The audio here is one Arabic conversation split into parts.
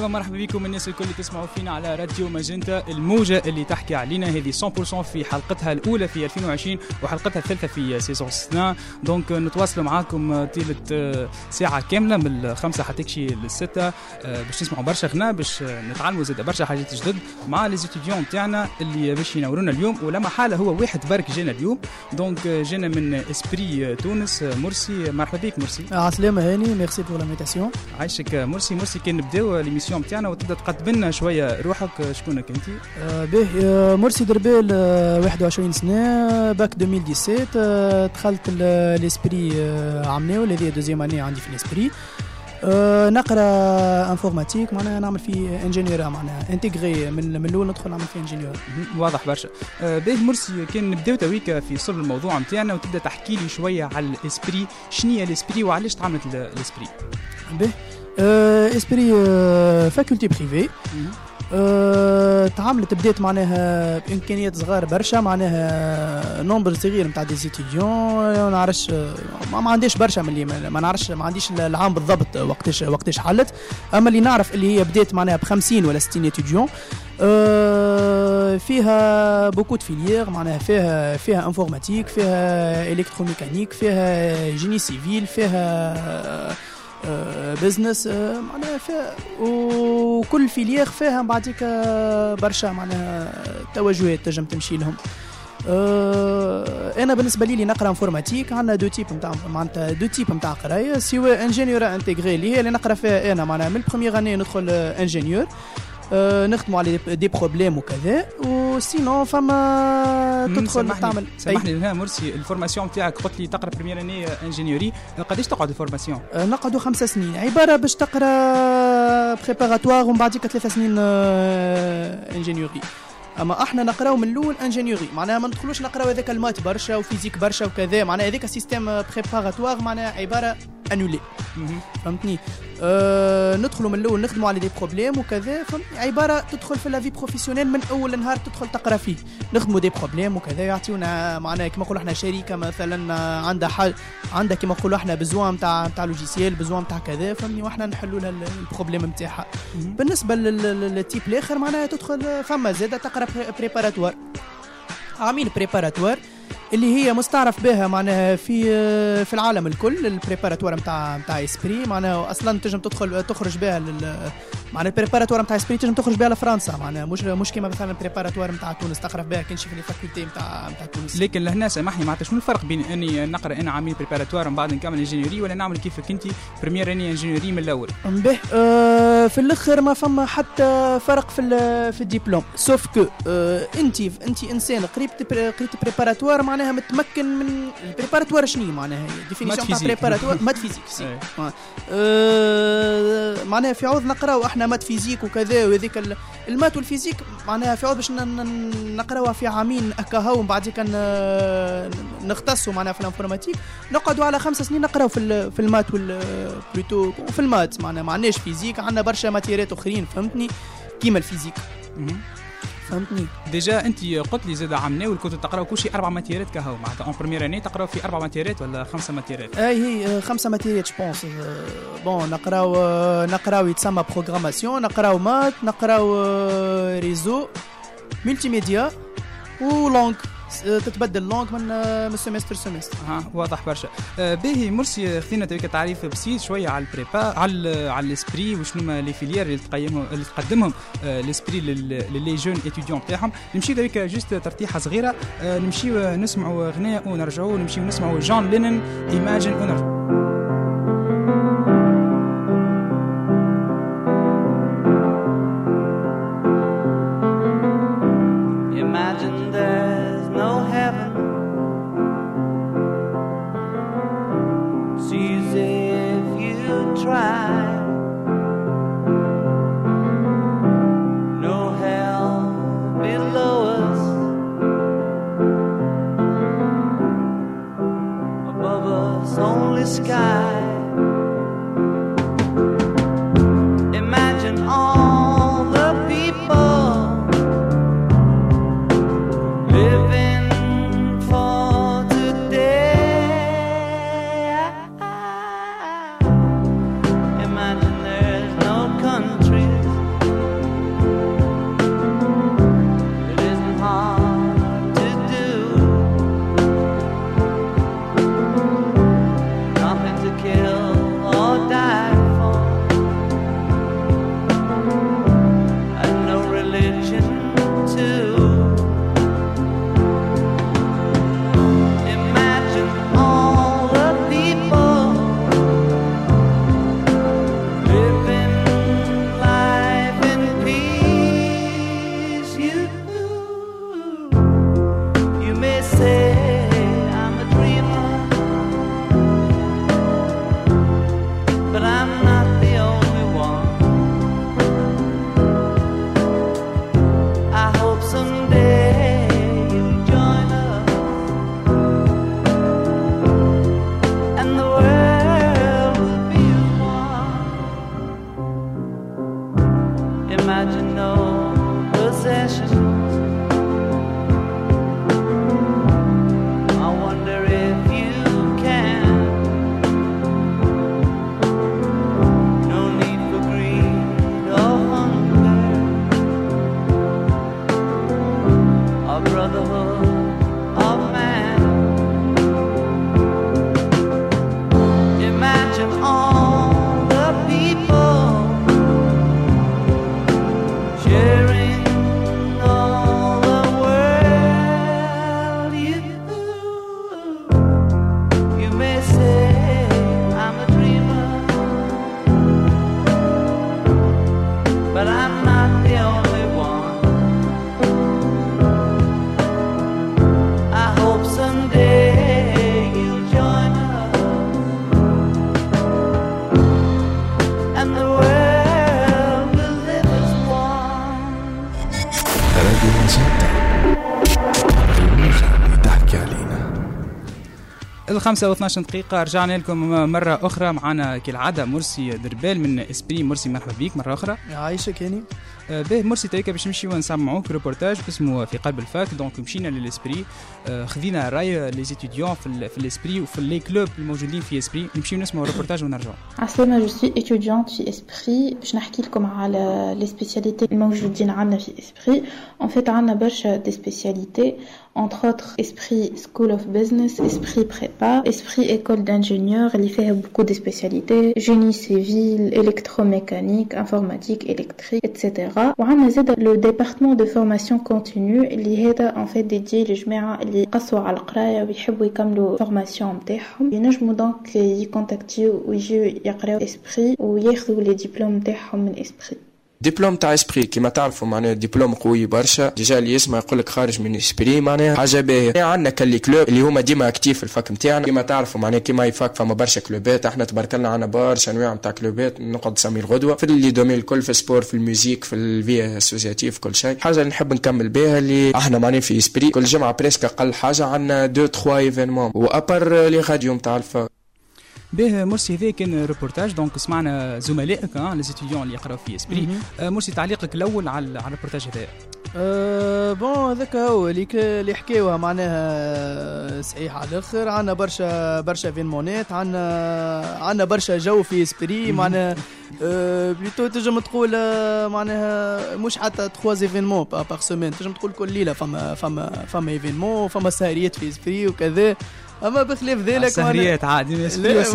سلامة مرحبا بكم الناس الكل اللي تسمعوا فينا على راديو ماجنتا الموجة اللي تحكي علينا هذه 100% في حلقتها الأولى في 2020 وحلقتها الثالثة في saison 6 donc نتواصلوا معاكم طيلة آه، ساعة كاملة من الخمسة حتى تكشي للستة. آه، باش نسمعوا برشا غناء باش نتعلموا زاد برشا حاجات جدد مع les étudiants تاعنا اللي باش ينورونا اليوم. ولما حالة هو واحد برك جانا اليوم. donc جانا من Esprit تونس. مرسي مرحبا بك مرسي. عسلامة هاني. Merci pour l'invitation عايشك مرسي. مرسي كان نبداو l'émission نتاعنا وتبدأ تقدم لنا شوية روحك شكونك أنت؟ آه به آه مرسي دربال آه 21 سنة باك 2017 آه دخلت ل Esprit آه عمناو اللي deuxième année عندي في ل Esprit أه نقرأ informatique معناها نعمل في ingénieur معناها intégré من من الأول ندخل نعمل في ingénieur. واضح برشا. أه باهي مرسي كان نبداو تويك في صلب الموضوع نتاعنا وتبدأ تحكي لي شوية على ال Esprit شنو هي ال Esprit وعلاش تعملت الإسبري؟ أه Esprit faculté privée أه تعملت بديت معناها بإمكانيات صغار برشا معناها nombre صغير نتاع des étudiants ما نعرفش ما, عنديش برشا من اللي ما نعرفش ما عنديش العام بالضبط وقتاش وقتاش حلت. أما اللي نعرف اللي هي بديت معناها ب 50 ولا 60 étudiants أه فيها beaucoup de filières معناها فيها فيها informatique فيها électromécanique فيها génie civil فيها business معناها فيها وكل filière فيها بعديك برشا معناها توجهات تنجم تمشي لهم. أنا بالنسبة لي, لي نقرأ informatique عندنا deux types نتاع معناتها deux types نتاع قراية سواء ingénieur intégré اللي هي اللي نقرأ فيها أنا معناها من ال première année ندخل ingénieur نخدموا على des problèmes وكذا و sinon فما تدخل تعمل سامحني هنا مرسي ال formation نتاعك قلت لي تقرأ première année ingénieurie قداش تقعد ال formation؟ أه نقعدوا خمسة سنين عبارة باش تقرأ préparatoire ومن بعديك ثلاثة سنين ingénieur ي أما أحنا نقراو من الأول ingénieurie معناها ما ندخلوش نقراو هذاك ال maths برشا و physique برشا وكذا معناها هذاك système préparatoire معناها عبارة annulé فهمتني؟ أه ندخلوا من الأول نخدموا على des problèmes وكذا فهمتني عبارة تدخل في la vie professionnelle من أول نهار تدخل تقرأ فيه. نخدموا des problèmes وكذا يعطيونا معناها كما نقولوا إحنا شركة مثلا عندها حل عندها كما نقولوا إحنا besoin نتاع نتاع logiciel besoin نتاع كذا فهمتني؟ وإحنا نحلوا لها ال problème نتاعها بالنسبة لل type الآخر معناها تدخل فما زادة تقرأ préparatoire عامين préparatoire اللي هي مستعرف بها معناها في في العالم الكل ال préparatoire نتاع نتاع Esprit. معناها أصلا تنجم تدخل تخرج بها لل معناها ال préparatoire نتاع Esprit تنجم تخرج بها لفرنسا. معناها مش مش كيما مثلا ال préparatoire نتاع تونس تقرا بها. كان في ال faculté نتاع نتاع تونس. لكن لهنا سامحني معناتها شنو الفرق بين أني نقرأ أنا عامين préparatoire من بعد نكمل ingénieurie ولا نعمل كيفك انت première année ingénieurie من الأول؟ به آه في الآخر ما فما حتى فرق في في الدبلوم. sauf que آه انت انت إنسان قريت قريت préparatoire معناها متمكن من ال préparatoire شنو معناها هي؟ définition تاع préparatoire maths physique c'est. أه. معناها في عوض نقراو إحنا maths physique وكذا وهذيك ال maths وال physique معناها في عوض باش نقراوها في عامين هكا ومن بعد كان نختصوا معناها في ال informatique. نقعدوا على خمس سنين نقراو في في ال maths plutôt في ال maths معناها ما عندناش physique عندنا برشا ماتيريات أخرين فهمتني؟ كيما ال physique. فهمتني؟ déjà انت قلت لي زاد عمناول كنت تقراو كل شيء أربع ماتيريات كهو معناتها en première année تقراو في أربع ماتيريات ولا خمسة ماتيريات أي هي خمسة ماتيريات je pense bon نقراو نقراو يتسمى programmation نقراو maths نقراو réseau multimédia و langues تتبدل langues من من semestre semestre ها واضح برشا. باهي مرسي خذينا تويك تعريف بسيط شوية على ال prépa على على ال Esprit وشنو les filières اللي تقيمهم اللي تقدمهم. ال Esprit لل les jeunes étudiants تاعهم نمشي تويك juste ترتيحة صغيرة. نمشيو نسمعوا غناء ونرجعوا. نمشيو نسمعوا جون لينن ايماجين ونرجعوا. الخمسة و12 دقيقة رجعنا لكم مرة أخرى معنا كالعادة مرسي دربال من Esprit. مرسي مرحبا بك مرة أخرى. يعيشك هاني آه، به مرسي تويكا باش نمشيو نسمعوك روبورتاج اسمه في قلب ال fac. donc مشينا لل Esprit. آه، خذينا رأي les étudiants في, ال- في ال Esprit وفي les clubs الموجودين في Esprit. نمشيو نسمعوا روبورتاج ونرجعوا عسلامة je suis étudiante في Esprit باش نحكي لكم على les spécialités الموجودين عندنا في Esprit en fait عندنا برشا des spécialités entre autres esprit school of business esprit prépa esprit école d'ingénieur اللي فيها beaucoup de spécialités. Génie civil électromécanique informatique électrique etc وعندنا زاد le département de formation continue اللي هذا en fait dédié للجماعه اللي قصوا على القرايه ويحبوا يكملوا formation نتاعهم ينجموا donc يكونتاكتيو ويجيو يقراو Esprit وياخذوا les diplômes نتاعهم من Esprit دبلوم تاع Esprit كيما تعرفوا معناها دبلوم قوي برشا. déjà اللي يسمع يقول لك خارج من Esprit معناها حاجة باهية. عندنا كل les clubs اللي هما ديما actifs في ال fac نتاعنا كيما تعرفوا معناها كيما أي fac فما برشا كلوبات. إحنا تبارك الله عندنا برشا أنواع نتاع كلوبات نقعد نسمي الغدوة. في ال les domaines الكل في ال sport في ال musique في ال vie associative كل شيء. حاجة اللي نحب نكمل بها اللي إحنا معناها في Esprit كل جمعة presque أقل حاجة عندنا deux trois événements و à part les radios نتاع ال fac به مرسي هذا كان reportage donc سمعنا زملائك les étudiants اللي يقراو في Esprit مرسي تعليقك الأول على على الروبورتاج هذا أه bon هذاك هو اللي حكيوها معناها صحيح على الآخر عندنا برشا برشا ايفينمونات عندنا عندنا برشا جو في Esprit معناها أه plutôt تنجم تقول معناها مش حتى trois événements par semaine تنجم تقول كل ليله فما فما فما événement فما سهريات في Esprit وكذا أما بخلاف ذلك سهريات عادي وسهريات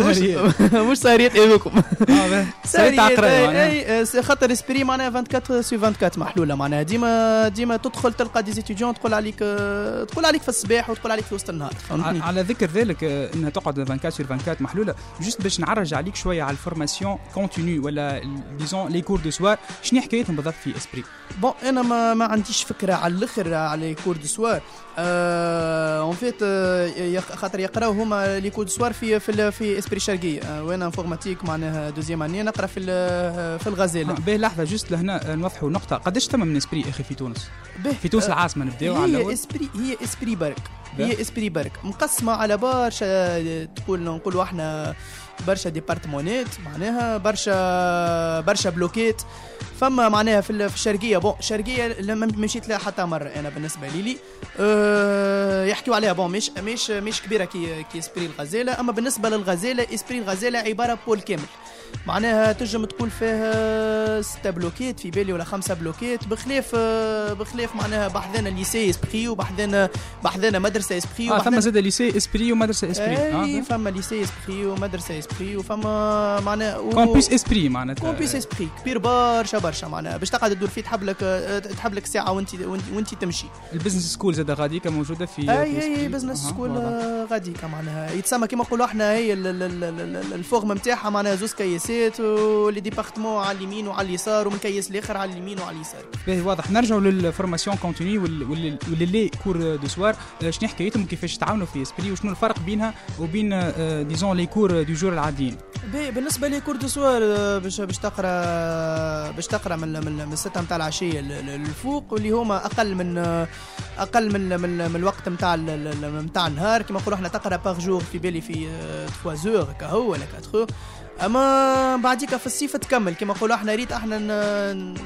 مش, سهريات. هذوكم آه،. سهريات معناها. أي خاطر Esprit معناها 24 sur 24 محلولة معناها. ديما ديما تدخل تلقى des étudiants تقول عليك آه، تقول عليك في الصباح وتقول عليك في وسط النهار. على ذكر ذلك آه، انها تقعد 24 sur 24 محلولة. juste باش نعرج عليك شوية على ال formation continue ولا disons les cours du soir شنو حكايتهم بالضبط في Esprit؟ bon أنا ما ما عنديش فكرة على الأخر على cours du soir en fait خاطر يقراو هما les cours du soir في في في Esprit شرقيه آه، وأنا informatique معناها deuxième année نقرا في ال- في الغزاله باهي لحظة juste لهنا آه، نوضحوا نقطة. قداش تم من Esprit أخي في تونس؟ به في تونس آه، العاصمة نبدأو على هي Esprit هي Esprit برك. هي Esprit برك. مقسمة على برشا تقول نقولوا إحنا برشا ديبارتمونات معناها برشا برشا بلوكات. فما معناها في ال- في الشرقية. bon الشرقية لما مشيت لها حتى مرة أنا بالنسبة لي. لي أه يحكيوا عليها. bon مش مش مش كبيرة كي كي Esprit الغزاله أما بالنسبة للغزالة Esprit الغزاله عبارة pôle كامل. معناها تنجم تقول فيها ستة بلوكيت في بالي ولا خمسة بلوكيت بخلاف آه، بخلاف معناها بحذانا lycée Esprit وبحذانا بحذانا مدرسة Esprit آه ثم زاد lycée Esprit ومدرسة Esprit. إي آه فما lycée Esprit ومدرسة Esprit وفما معناها و- campus Esprit معناتها. campus Esprit كبير برشا برشا معناها. باش تقعد تدور فيه تحب لك آه، تحب لك ساعة وانت وانت, تمشي. ال business school زاد غاديكا موجودة في إي إي. business school. غاديكا معناها. يتسمى كيما نقولوا إحنا هي ال- ال- ال- ال- ال forme نتاعها معناها زوز كي كياسات و les départements على اليمين وعلى اليسار ومن كياس الآخر على اليمين وعلى اليسار. باهي واضح. نرجعوا لل formation continue و les cours du soir شنو حكايتهم؟ كيفاش تعاونوا في Esprit وشنو الفرق بينها وبين disons les cours du jour العاديين؟ باهي بالنسبة les cours du soir باش باش تقرأ باش تقرأ من من الستة نتاع العشية للفوق واللي هما أقل من آه، أقل من من, من الوقت نتاع نتاع النهار. كما نقولوا إحنا تقرأ par jour في بالي في 3 زور كهو ولا 4 زور أما بعديك في الصيف تكمل. كما نقولوا إحنا ريت إحنا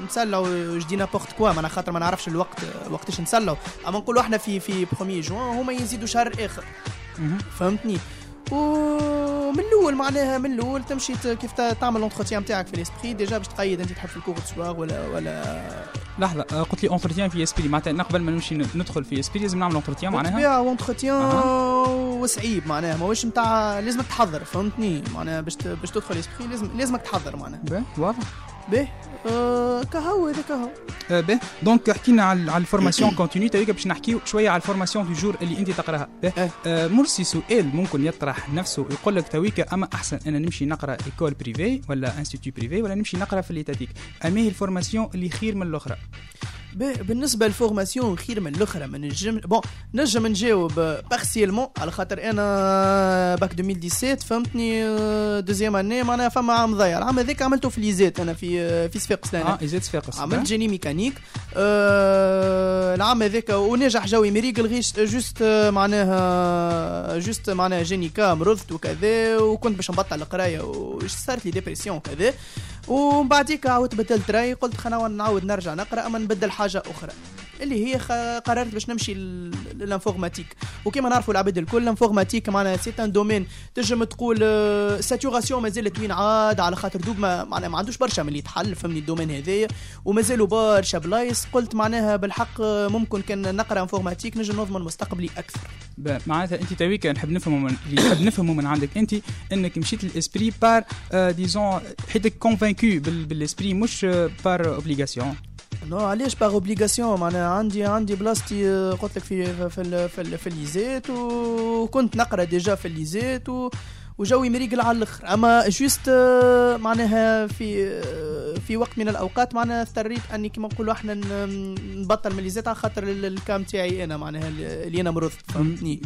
نسلعوا je dis n'importe quoi ما خاطر ما نعرفش الوقت وقتاش نسلعوا أما نقولوا إحنا في في 1 جوان هما يزيدوا شهر آخر. فهمتني؟ ومن الأول معناها من الأول تمشي كيف تعمل l'entretien نتاعك في ال Esprit déjà باش تقيد انت تحب في ال cours soir ولا ولا لحظة آه، قلت لي entretien في Esprit معناتها قبل ما نمشي ندخل في Esprit لازم نعمل entretien معناها؟ بالطبيعه entretien أه. وصعيب معناها. ماهوش نتاع لازمك تحضر فهمتني؟ معناها باش باش تدخل Esprit لازم لازمك تحضر معناها. واضح. باهي آه كهو هذا كهو. آه باهي donc حكينا على ال formation continue تويكا باش نحكيو شوية على ال formation du jour اللي انت تقراها. باهي آه مرسي سؤال ممكن يطرح نفسه يقول لك تويكا أما أحسن أنا نمشي نقرأ école privée ولا institut privé ولا نمشي نقرأ في l'étatique أما هي ال formation اللي خير من الأخرى. بالنسبة لل formation خير من الأخرى ما نجم bon نجم نجاوب personnellement على خاطر أنا باك 2017 فهمتني؟ deuxième année معناها فما عام ضايع. العام هذاك عملته في l'ISET أنا في في صفاقس آه ISET صفاقس عملت génie mécanique. آه العام هذاك ونجح وجوي مريقل juste معناها juste معناها جاني cas مرضت وكذا وكنت باش نبطل القراية وصارت لي dépression وكذا. ومن بعديك عاودت بدلت راي قلت خلينا نعاود نرجع نقرأ أما نبدل حاجة أخرى. اللي هي قررت باش نمشي لل informatique. وكما نعرفوا العباد الكل ال informatique معناها c'est un domaine تنجم تقول saturation آه، مازالت وين عاد على خاطر دوب ما معناها ما عندوش برشا من اللي يتحل فهمني ال domaine هذايا. ومازالوا برشا بلايص. قلت معناها بالحق آه، ممكن كان نقرأ informatique نجم نضمن مستقبلي أكثر. معناتها أنت تويك نحب نفهموا من اللي نحب نفهموا من عندك أنت إنك مشيت لل Esprit par disons حيتك convaincu بال Esprit مش par obligation non علاش par obligation معناها عندي عندي بلاصتي آه، قلت لك في في في, في ال l'ISET وكنت نقرأ déjà في ال l'ISET و وجوي مريقل على الأخر. أما juste آه، معناها في آه، في وقت من الأوقات معناها اضطريت أني كما نقولوا إحنا نبطل من l'ISET على خاطر ال cas متاعي أنا معناها اللي أنا مرضت فهمتني؟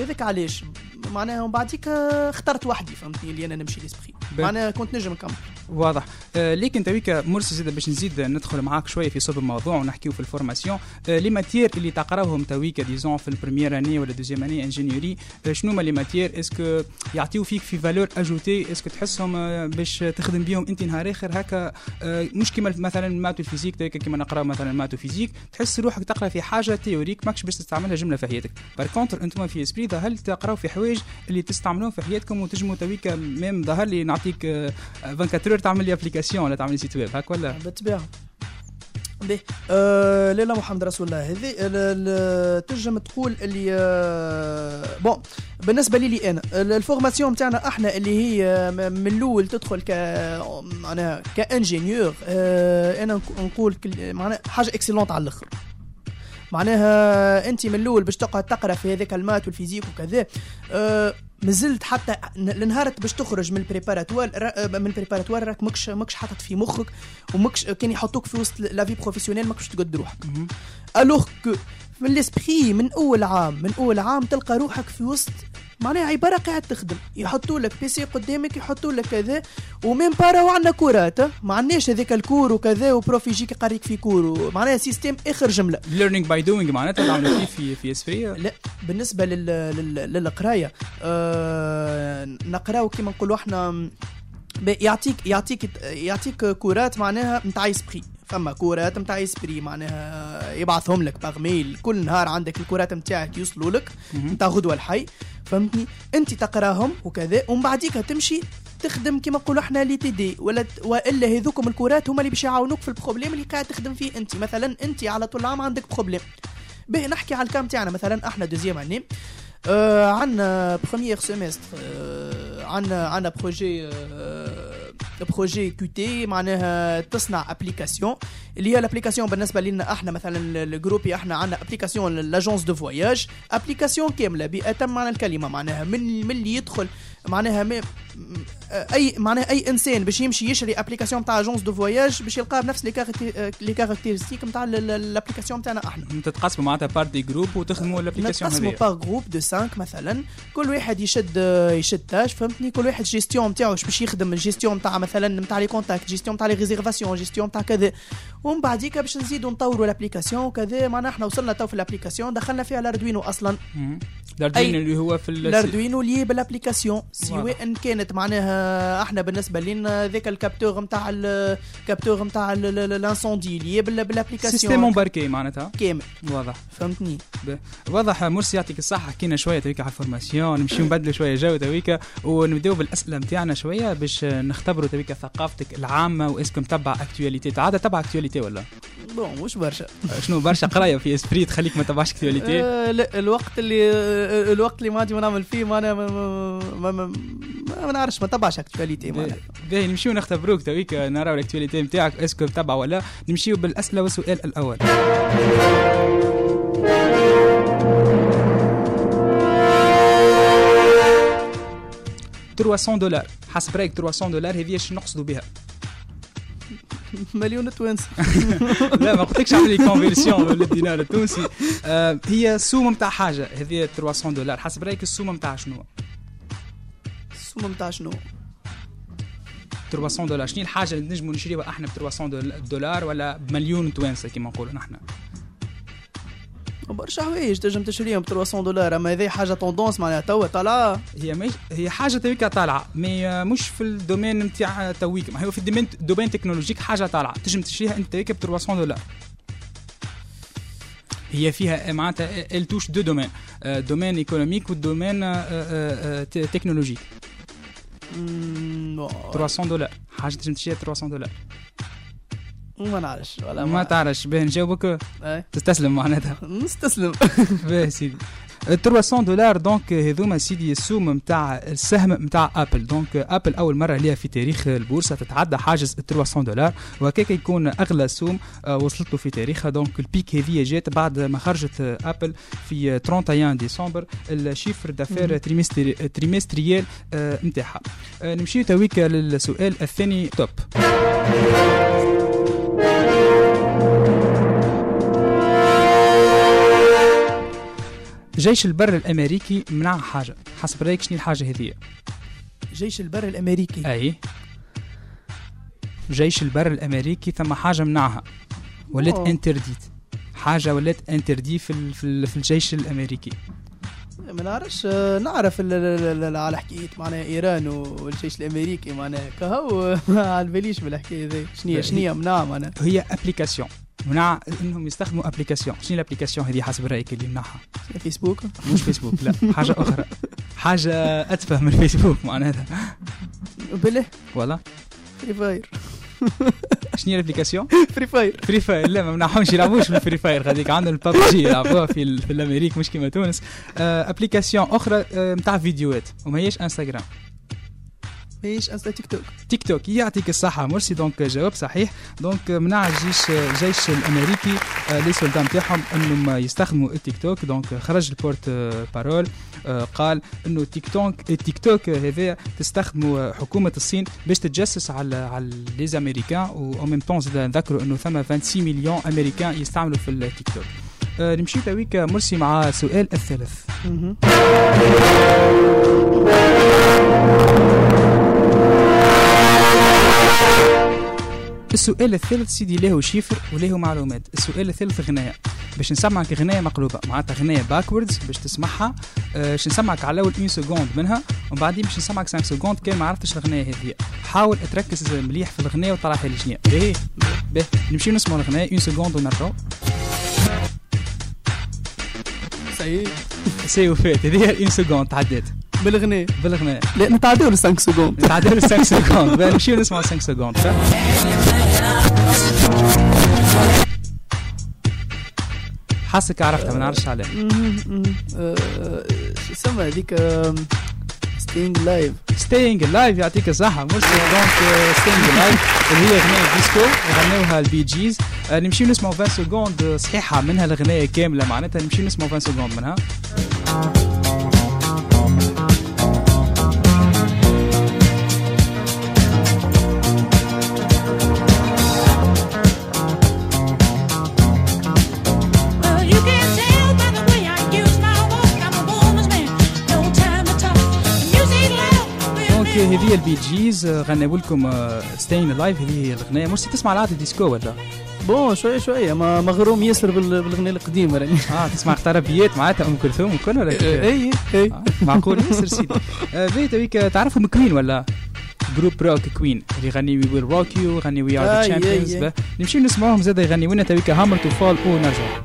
هذاك علاش؟ معناها ومن بعديك اخترت وحدي فهمتني؟ اللي أنا نمشي ل Esprit معناها كنت نجم نكمل. واضح. آه لكن تويك مرسي زيد باش نزيد ندخل معاك شوية في صلب الموضوع ونحكيو في ال formation. آه les matières اللي تقراوهم تويك disons في ال première année ولا deuxième année ingénierie آه شنو هما les matières est-ce que يعطيو فيك في valeur ajoutée est-ce que تحسهم آه باش تخدم بهم أنت نهار آخر؟ هكا آه مش كيما مثلا ال maths و ال physique تويك كيما نقراو مثلا ال maths و physique تحس روحك تقرأ في حاجة théorique ماكش باش تستعملها جملة في حياتك. par contre أنتم في Esprit هل تقراو في حوايج اللي تستعملوهم في حياتكم وتجموا تويك même ظهر لي نعطيك 24 heures تعمل لي application ولا تعمل لي site web هاك ولا؟ بالطبيعه به آه لا محمد رسول الله. هذه تنجم تقول اللي آه bon بالنسبة لي, أنا. ال formation نتاعنا أحنا اللي هي من الأول تدخل ك معناها ك ingénieur آه أنا نقول معناها حاجة excellente على الآخر. معناها أنت من الأول باش تقعد تقرأ في هذاك ال maths وال physique وكذا أه مازلت حتى النهار باش تخرج من ال préparatoire من ال préparatoire راك ماكش ماكش حاطط في مخك وماكش كان يحطوك في وسط la vie professionnelle ماكش تقد روحك. alors que من l'Esprit من أول عام من أول عام تلقى روحك في وسط معناها عباره قاعد تخدم. يحطوا لك PC قدامك يحطوا لك كذا ومين بارا وعندنا كورات ما عندناش هذاك ال cours وكذا و prof يجيك يقريك في cours. معناها système آخر جملة. learning by doing معناتها كيف في في Esprit لا بالنسبة لل للقراية آه نقراو كيما نقولوا إحنا يعطيك يعطيك يعطيك كورات معناها نتاع Esprit فما كورات نتاع Esprit معناها يبعثهم لك par mail كل نهار عندك الكورات نتاعك يوصلوا لك نتاع غدوة الحي فهمتني؟ أنت تقراهم وكذا ومن بعديك تمشي تخدم كما نقولوا إحنا les TD ولا وإلا هذوكم الكورات هما اللي باش يعاونوك في ال problème اللي قاعد تخدم فيه أنت. مثلا أنت على طول العام عندك problème به نحكي على الكام تاعنا. مثلا إحنا deuxième année آه عندنا premier semestre آه عندنا عندنا projet آه projet Qt معناها تصنع application اللي هي ال application بالنسبة لنا إحنا مثلا ال groupe إحنا عندنا application l'agence de voyage application كاملة بأتم معنى الكلمة معناها من من اللي يدخل معناها اي معناها أي إنسان باش يمشي يشري application تاع agence de voyage باش يلقاها بنفس les caracté- les caractéristiques نتاع ال application تاعنا أحنا. تتقاسموا معناتها بارتي جروب وتخدموا الابليكاسيون نتقسموا هذه باغ جروب دو 5 مثلا. كل واحد يشد يشد تاج فهمتني؟ كل واحد جيستيون نتاعو باش يخدم الجيستيون نتاع مثلا نتاع لي كونتاكت جيستيون نتاع لي ريزيرفاسيون جيستيون نتاع كذا. ومن بعديك باش نزيدوا نطوروا الابليكاسيون وكذا معناها إحنا وصلنا تو في الابليكاسيون دخلنا فيها الاردوينو أصلا. الاردوين أي- اللي هو في ال- الاردوينو لي بالابليكاسيون سواء واضح. ان كانت معناها إحنا بالنسبة لنا ذاك الكابتور نتاع الكابتور نتاع الانسوندي لي بال- سيستم بالابليكاسيون embarqué معناتها؟ كامل. واضح. فهمتني؟ واضح مرسي يعطيك الصحة. حكينا شوية تويكا على ال formation نمشيو نبدلوا شوية jeu تويكا ونبداو بالأسئلة نتاعنا شوية باش نختبروا تويكا ثقافتك العامة و est-ce que متبع actualité عادة تبع actualité ولا؟ bon مش برشا. شنو برشا قراية في Esprit تخليك ما تبعش actualité آه، لا الوقت اللي آه، الوقت اللي ما نعمل فيه ما أنا ما, ما, ما, ما نعرفش ما تبعش actualité باهي نمشيو نختبروك تويكا نراو ال actualité نتاعك est-ce que تبع ولا نمشيو بالأسئلة والسؤال الأول. trois cents dollars حسب رأيك trois cents dollars هذه إيش نقصدوا بها؟ مليون توانسي لا ما قلتلكش اعمل لي conversion للدينار التونسي هي somme نتاع حاجة هذه 300 دولار حسب رأيك ال somme نتاع شنو؟ ال somme نتاع شنو 300 دولار. شنو الحاجة اللي نجموا نشريوها إحنا ب 300 دول- دولار ولا بمليون توانسة كما نقولوا نحن؟ برشا حوايج تنجم تشريهم ب 300 دولار. أما هذه حاجة tendance معناها توا طالعه هي مش هي حاجة تويكا طالعة mais مش في ال domaine نتاع تويك ما هو في ال domaine domaine technologique حاجة طالعة. تنجم تشريها أنت تويكا ب 300 دولار. هي فيها معناتها ال touche deux domaines domaine économique وال domaine technologique 300 دولار حاجة تنجم ب 300 دولار ما نعرفش ولا ما تعرفش. باهي نجاوبك. إيه. تستسلم معناتها. نستسلم. باهي سيدي. 300 دولار donc هذوما سيدي ال somme نتاع السهم نتاع Apple donc Apple اول مره ليها في تاريخ البورصه تتعدى حاجز 300 دولار وهكاك يكون أغلى somme؟ آه، وصلت له في تاريخها donc ال pic هذه جات بعد ما خرجت Apple في آه، 31 ديسمبر ال chiffre d'affaires trimestri- trimestriel نتاعها نمشي تويك للسؤال الثاني. توب جيش البر الأمريكي منع حاجة حسب رأيك شنو الحاجة هذه؟ جيش البر الأمريكي. أي. جيش البر الأمريكي ثم حاجة منعها. ولات. interdite. حاجة ولات interdit في ال- في, ال- في الجيش الأمريكي. ما نعرفش آه، نعرف على حكاية معناها إيران والجيش الأمريكي معناها كهو. ما على باليش بالحكاية ذي. شنو شنو منع معناها. هي application منع إنهم يستخدموا application شنو ال application هذه حسب رأيك اللي منعها فيسبوك مش فيسبوك لا حاجة أخرى. حاجة أتفه من فيسبوك معناتها. بالله والله. Free Fire شنو هي ال application Free Fire Free Fire لا ما منعهمش يلعبوش بال Free Fire غاديك عندهم البابجي يلعبوها في, في ال Amérique مش كيما تونس. آه application أخرى آه نتاع فيديوهات وما هيش انستغرام ماهيش Insta TikTok. TikTok يعطيك الصحة merci. donc جواب صحيح. donc منع الجيش الجيش الأمريكي آه، les soldats نتاعهم أنهم يستخدموا ال TikTok. donc خرج ال porte-parole قال أنه TikTok ال TikTok هذا تستخدموا حكومة الصين باش تتجسس على على les Américains و même temps زاد نذكروا أنه ثم 26 مليون Américains يستعملوا في التيك توك. نمشي تويك مرسي مع السؤال الثالث. السؤال الثالث سيدي له chiffres وله معلومات. السؤال الثالث غناية. باش نسمعك غناية مقلوبة. معناتها غناية backwards باش تسمعها. آه، باش نسمعك على الأول 1 seconde منها ومن بعدين باش نسمعك 5 secondes كان ما عرفتش الغناية هذه. حاول تركز مليح في الغناية وطلعها لي شنيا باهي. باهي. نمشيو نسمعوا الغناية 1 seconde ونرجعوا صحيح سي وفات هذه هي 1 seconde تعدات بالغناء بالغناية لا نتعداو 5 secondes تعدل 5 secondes نمشيو نسمعوا 5 secondes حاسك عرفتها ما نعرفش عليها آه، شو اسمها هذيك Stayin' Alive Stayin' Alive يعطيك الصحة merci donc Stayin' Alive اللي هي غنية ديسكو غنوها ال Bee Gees نمشيو نسمعوا 20 secondes صحيحة منها الغنية كاملة معناتها. نمشيو نسمعوا 20 secondes منها. هذه ال Bee Gees آه، غنوا لكم آه، Stayin' Alive هذه الغنايه مش تسمع العاده ديسكو ولا؟ bon شوية شوية ما مغروم ياسر بالأغنية القديمة راني. آه تسمع أكثر طربيات معناتها أم كلثوم وكل ولا اي اي إيه. آه، معقول ياسر سيدي. تعرفهم Queen ولا؟ groupe rock Queen اللي إيه، إيه. يغني We Will Rock You يغني We Are The Champions نمشي نسمعوهم زاد يغنيونا تويكا Hammer to Fall ونرجع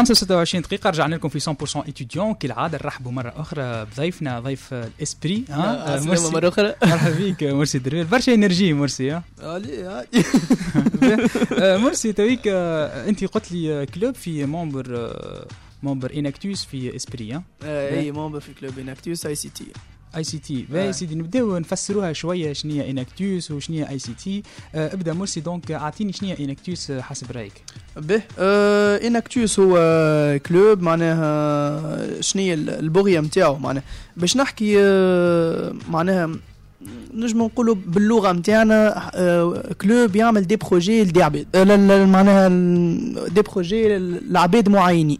الخمسة 26 دقيقة رجعنا لكم في 100% étudiant كالعادة نرحبوا مرة أخرى بضيفنا ضيف ال ESPRIT ها؟ آه، مرسي. مرة أخرى. مرحبا بك مرسي دريل برشا énergie merci ها؟ آه، مرسي تويك آه، انت قلت لي club في membre membre Enactus في ESPRIT ها؟ أي membre في club Enactus ICT ICT باهي سيدي نبداو نفسروها شوية شنو هي Enactus وشنو هي ICT ابدا merci donc اعطيني شنو هي Enactus حسب رايك به Enactus هو club معناها شنو هي البغيه نتاعو معناها باش نحكي معناها نجم نقولوا باللغة نتاعنا آه club يعمل des projets لدي عباد آه معناها des projets لعباد معينين.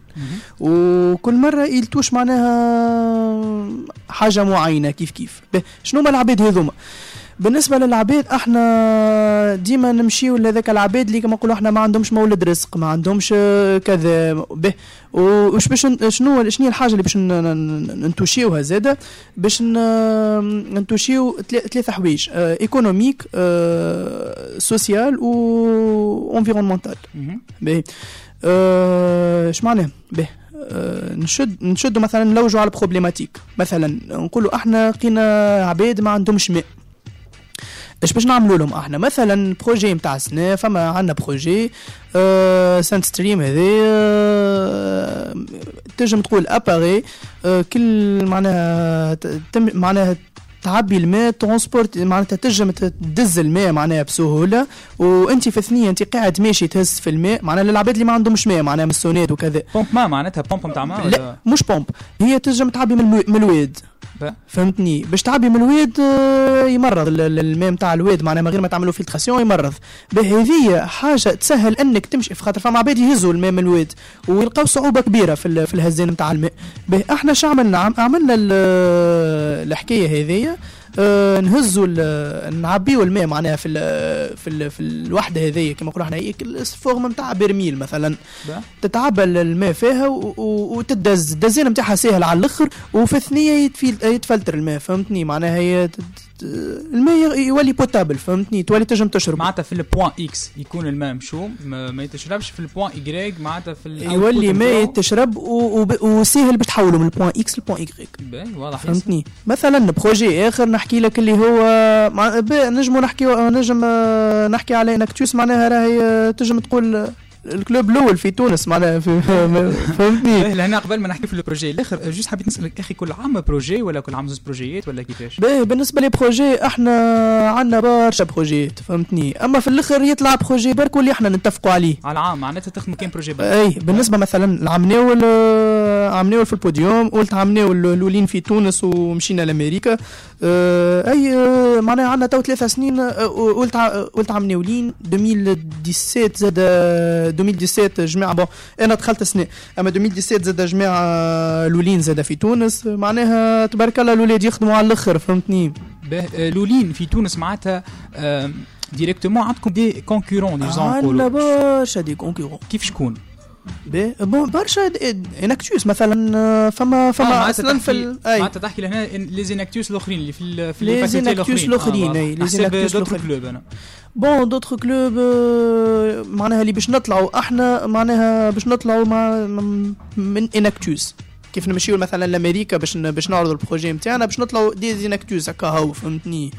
وكل مرة يلتوش معناها حاجة معينة كيف كيف. شنو هما العباد هذوما؟ بالنسبة للعباد إحنا ديما نمشيو لذاك العباد اللي كما نقولوا إحنا ما عندهمش مورد رزق ما عندهمش آه، كذا به. وش باش شنو شنو هي الحاجة اللي باش ن- ن- ننتوشيوها زادة؟ باش ن- ننتوشيو تلا- ثلاثة حوايج آه، économique آه، social و environnemental. باهي آه، اش معناه باهي آه، نشد نشدوا مثلا نلوجوا على ال problématique. مثلا نقولوا إحنا لقينا عباد ما عندهمش ماء. إيش باش نعملوا لهم أحنا؟ مثلا projet نتاع سنة فما عندنا projet آه سانت ستريم هذا آه تنجم تقول اباري آه كل معناها تم معناها تعبي الماء ترونسبورت معناتها تنجم تدز الماء معناها بسهولة وأنت في ثنيه أنت قاعد ماشي تهز في الماء معناها للعباد اللي ما عندهمش ماء معناها من السونات وكذا. بومب ما معناتها بومب نتاع ما لا مش بومب هي تنجم تعبي من, الواد. فهمتني. باش تعبي من الواد آه، يمرض. ال- ال- الماء نتاع الواد معناها من غير ما تعملوا فلتراسيون يمرض. بهذه حاجة تسهل إنك تمشي في خاطر فما عباد يهزوا الماء من الواد ويلقاو صعوبة كبيرة في في الهزان نتاع الماء إحنا شو عملنا عم- عملنا ال- الحكاية هذيا آه، نهزوا ال- نعبيو الماء معناها في ال في ال في الوحدة هذيا كما نقولوا إحنا الفورم نتاع برميل مثلا. تتعبى الماء فيها وتدز الدزين نتاعها ساهل على الأخر وفي الثنية يتفلتر الماء فهمتني معناها هي الماء يولي potable فهمتني؟ تولي تنجم تشرب. معناتها في ال point X يكون الماء مشوم ما, يتشربش. في ال point Y معناتها في يولي ماء نتاعو. تشرب و- وب- وسهل باش تحوله من ال point X لل point باهي واضح. فهمتني؟ مثلا projet آخر نحكي لك اللي هو مع... نجمو نحكي نجم آه، نحكي على Enactus معناها راهي آه، تنجم تقول ال club الأول في تونس معناها فهمتني؟ باهي لهنا قبل ما نحكي في ال projet الآخر juste حبيت نسألك أخي كل عام projet ولا كل عام زوج بروجيات ولا كيفاش؟ باهي بالنسبة les projets إحنا عندنا برشا بروجيات فهمتني؟ أما في الآخر يطلع projet برك واللي إحنا نتفقوا عليه. على العام معناتها تخدموا كان projet بس أي بالنسبة مثلا العام ناول آه، عام ناول في البوديوم قلت عام ناول الأولين في تونس ومشينا لأمريكا. آه، أي آه، معناها عندنا تو ثلاثة سنين آه، قلت قلت عام ناولين 2017 زاد آه، 2017 جماعة bon أنا دخلت سنة أما 2017 زاد جماعة الاولين زاد في تونس معناها تبارك الله الاولاد يخدموا على الأخر فهمتني؟ آه، لولين في تونس معناتها آه، ديريكتومون عندكم دي كونكورون ديزون عندنا برشا دي كونكورون كيف شكون؟ برشا انكتوس مثلا آه، فما فما معناتها أصلا في ال- أي. معناتها تحكي لهنا لي زيناكتوس الأخرين اللي في في لي الفاسيتي زيناكتوس الآخرين، أي، لي الآخرين. كلوب أنا bon d'autres clubs آه، معناها اللي باش نطلعوا أحنا معناها باش نطلعوا مع من- Enactus كيف نمشيو مثلا لأمريكا باش باش نعرضوا ال projet نتاعنا باش نطلعوا des Enactus هكا هو فهمتني؟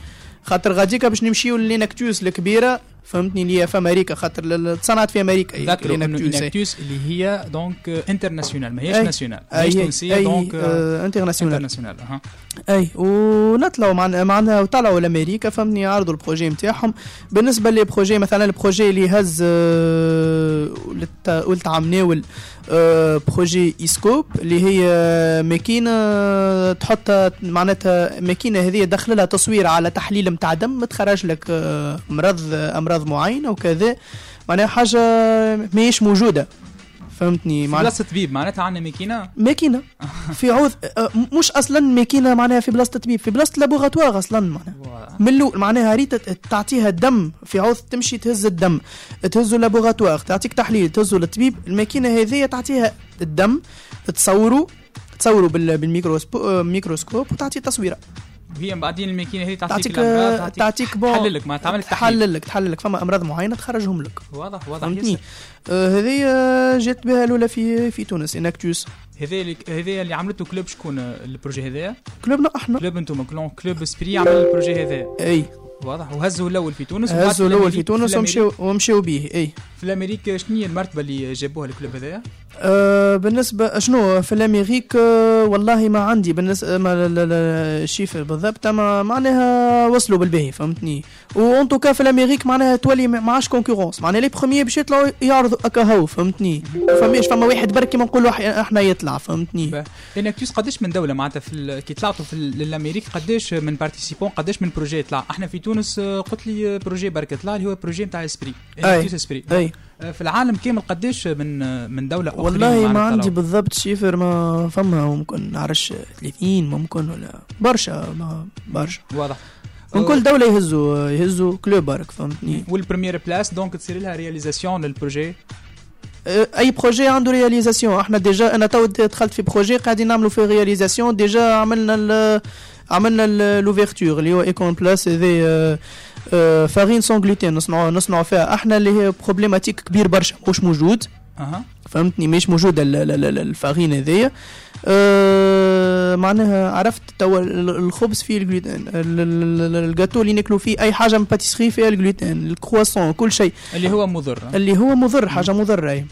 خاطر غاديكا باش نمشيو لل Enactus الكبيرة فهمتني؟ اللي هي في أمريكا خاطر تصنعت في أمريكا ذكروا إنه. انكتوس اللي هي donc internationale ماهيش. nationale ماهيش تونسية donc آه، internationale internationale أي ونطلعوا معنا معنا وطلعوا لأمريكا فهمتني؟ عرضوا ال projet نتاعهم بالنسبة لل projet مثلا ال projet اللي هز آه، قلت عام ناول آه، projet إيسكوب اللي هي ماكينة تحط معناتها ماكينة هذه دخل لها تصوير على تحليل نتاع دم تخرج لك آه، مرض أمراض معينة وكذا. معناها حاجة ماهيش موجودة. فهمتني؟ في معناها بلاصه طبيب معناتها عندنا ماكينه ماكينه في عوض أه، مش أصلا ماكينه معناها في بلاصه طبيب. في بلاصه laboratoire أصلا معناها. من الأول معناها ريت تعطيها الدم في عوض تمشي تهز الدم. تهزو laboratoire تعطيك تحليل. تهزو للطبيب. الماكينه هذه تعطيها الدم. تصوروا تصوروا بال- بال microscope microscope وتعطي تصويرة. من بعدين الماكينة هذه تعطيك تعطيك الأمراض، تعطيك bon تحلل لك تعمل تحلل لك تحلل لك فما أمراض معينة تخرجهم لك. واضح واضح. فهمتني. آه، هذه آه، جات بها الأولى في في تونس en tout cas هذا اللي هذا اللي عملته club شكون؟ ال projet هذايا؟ club نا أحنا. club أنتم club club Esprit عمل ال projet هذايا. أي. واضح. وهزوا الأول في تونس هزوا الأول في تونس ومشيو ومشيو به أي. في l'Amérique شنو هي المرتبة اللي جابوها ال club هذايا؟ آه بالنسبة شنو في l'Amérique؟ آه والله ما عندي ما لا- ال chiffre بالضبط أما معناها وصلوا بالباهي فهمتني؟ و en tout cas في l'Amérique معناها تولي ما ما عادش concurrence معناها les premiers باش يطلعوا يعرضوا أكا هو فهمتني؟ فماش فما واحد برك كيما نقولوا إحنا يطلع فهمتني؟ باه. en tout cas قداش من دولة معناتها في ال- كي طلعتوا في ال- ل l'Amérique قداش من participants قداش من projet طلع؟ إحنا في تونس آه، قلت لي projet برك طلع اللي هو projet نتاع Esprit. en tout cas Esprit آه، في العالم كامل قداش من من دولة أخرى والله ما عندي بالضبط chiffre ما فما ممكن نعرفش 30 ممكن ولا برشا ما برشا. واضح. من كل دولة يهزوا يهزوا club برك فهمتني وال première place donc تصير لها réalisation لل projet أه، أي projet عنده réalisation إحنا déjà أنا تو دخلت في projet قاعدين نعملوا فيه réalisation déjà عملنا ال عملنا l'ouverture اللي هو Econ Plus هذي أه، farine sans gluten نصنعوا نصنعوا فيها أحنا اللي هي problématique كبير برشا مش موجود. فهمتني؟ مش موجوده ال- ال- ال- ال farine هذيا. أه معناها عرفت توا ال- الخبز فيه الجلوتين ال- ال- ال- الجاتو اللي ناكلوا فيه أي حاجة من pâtisserie فيها ال gluten ال croissant كل شيء. اللي هو مضر. اللي هو مضر حاجة مضرة.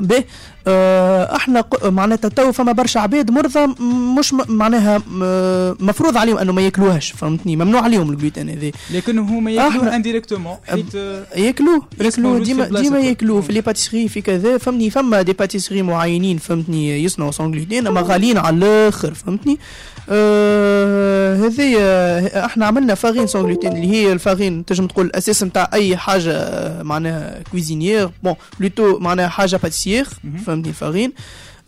به آه إحنا معناتها تو فما برشا عباد مرضى مش معناها م- مفروض عليهم انه ما ياكلوهاش فهمتني؟ ممنوع عليهم الجلوتين هذه لكن هما ياكلوه إحنا- indirectement آه، ياكلوه ياكلوه ديما ديما. ياكلوه. في les pâtisseries في كذا فهمتني؟ فما des pâtisseries معينين فهمتني؟ يصنعوا sans gluten اما غاليين على الآخر فهمتني؟ آه هذه إحنا عملنا farine sans gluten اللي هي ال farine تنجم تقول الأساس نتاع أي حاجة آه، معناها cuisinière bon plutôt معناها حاجة pâtissière مهم. فهمتني ال farine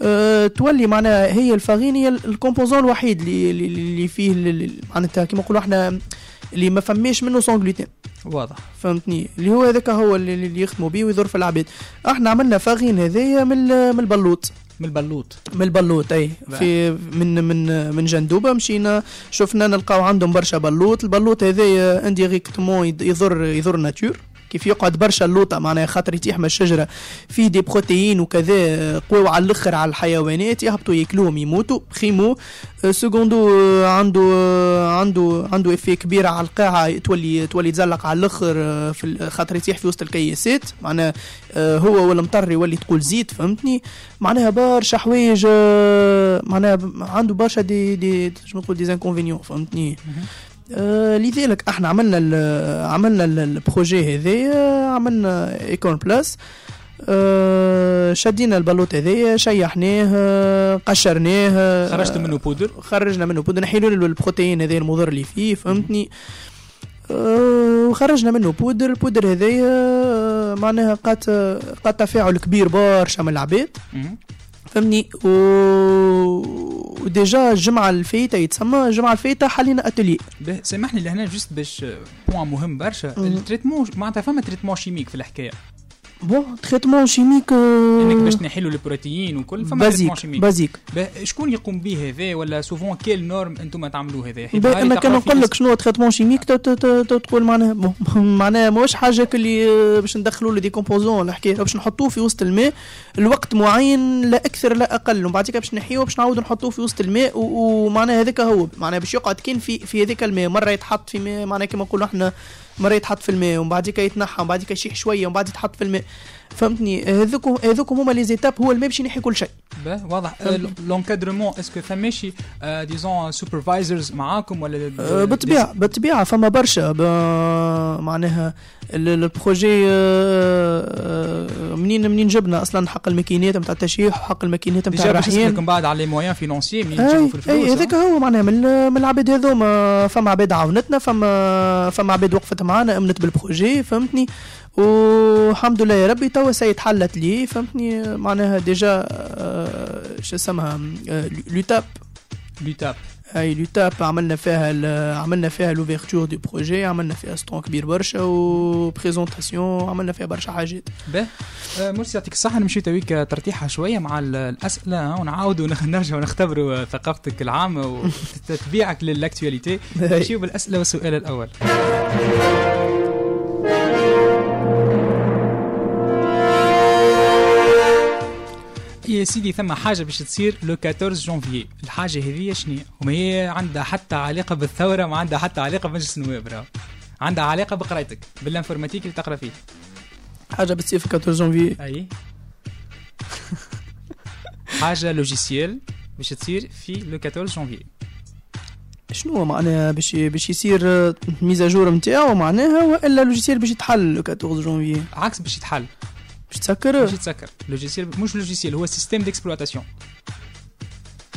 أه تولي معناها هي ال farine هي ال- ال composant الوحيد اللي اللي- فيه معناتها كيما نقولوا إحنا اللي ما فماش منه sans gluten واضح. فهمتني؟ اللي هو هذاك هو اللي, يخدموا بيه ويضر في العباد. إحنا عملنا farine هذايا من من البلوط. من البلوط. من البلوط أي. في من من من جندوبة مشينا شفنا نلقاو عندهم برشا بلوط. البلوط هذايا indirectement يضر يضر ال nature. كيف يقعد برشا اللوطة معناها خاطر يتيح من الشجرة. فيه des protéines وكذا قوي على الأخر على الحيوانات يهبطوا ياكلوهم يموتوا primo آه، secundo آه، عنده آه، عنده عنده effet كبير على القاعة تولي تولي تزلق على الأخر آه، في خاطر يتيح في وسط الكياسات. معناها آه، هو والمطر يولي تقول زيت فهمتني؟ معناها برشا حوايج آه، معناها عنده برشا des des شنو نقول des inconvénients فهمتني؟ آه لذلك إحنا عملنا ال عملنا ال- ال projet هذايا عملنا Econ Plus آه شدينا البلوط هذايا شيحناه آه، قشرناه خرجت منه بودر؟ خرجنا منه بودر نحيلوا له البروتين هذايا المضر اللي فيه فهمتني؟ آه، وخرجنا منه poudre ال poudre هذايا آه، معناها قات قات تفاعل كبير برشا من العباد. فهمني؟ و... و déjà الجمعة الفايتة يتسمى الجمعة الفايتة حلينا أتولي. به- سامحني لهنا juste باش point مهم برشا. ال traitement معناتها فما traitement chimique في الحكاية. bon traitement chimique انك باش تنحيلوا البروتيين وكل فما traitement basique chimique basique. شكون يقوم به هذا؟ ولا suivant quelles normes أنتم تعملوه هذا؟ أنا كان نقول لك شنو traitement chimique تقول معناها معناها ماهوش حاجة اللي آه، باش ندخلوا له des composants الحكاية باش نحطوه في وسط الماء الوقت معين لا أكثر لا أقل ومن بعد باش نحيوه باش نعاودوا نحطوه في وسط الماء ومعناها هذاك هو معناها باش يقعد كان في في هذاك الماء مرة يتحط في ماء معناها كما نقولوا إحنا مره يتحط في الماء ومن بعد يتنحى ومن بعد يشيح شوية ومن بعد يتحط في الماء. فهمتني؟ هذوكم هذوكم هما les étapes هو الماء باش ينحي كل شيء. به واضح. l'encadrement est-ce que فماشي des supervisors معاكم ولا أه، بالطبيعة بالطبيعة فما برشا. معناها ال- ال- ال projet أه، أه، منين منين جبنا أصلا حق الماكينات نتاع التشييح وحق الماكينات نتاع الرحيان نسالكم بعد على les moyens financiers منين اي تجيبوا في الفلوس هذاك؟ هو معناها من من العباد هذوما. فما عباد عاونتنا فما فما عباد وقفت معانا أمنت بال projet فهمتني؟ والحمد لله يا ربي توا سيتحلت لي فهمتني؟ معناها déjà أه، شو اسمها؟ أه، l'étape. l'étape. أي l'étape عملنا فيها عملنا فيها l'ouverture du projet عملنا فيها stand كبير برشا و présentation عملنا فيها برشا حاجات. آه، مرسي يعطيك الصحة. نمشي تويك ترتيحة شوية مع ال- الأسئلة ها، ونعاودوا نرجعوا نختبروا آه، ثقافتك العامة وتتبيعك لل actualité. نمشيو بالأسئلة والسؤال الأول. يا سيدي ثم حاجة باش تصير le 14 جونفيي. الحاجة هذه شنو؟ وما هي عندها حتى علاقة بالثورة ما عندها حتى علاقة بمجلس النواب راهو. عندها علاقة بقرايتك بال informatique اللي تقرأ فيه. حاجة بتصير في 14 جونفي أي. حاجة logiciel باش تصير في le 14 جونفي شنو معناها باش باش يصير mise à jour نتاعو معناها وإلا logiciel باش يتحل le 14 جونفي عكس باش يتحل. باش تسكر باش يتسكر logiciel مش logiciel هو système d'exploitation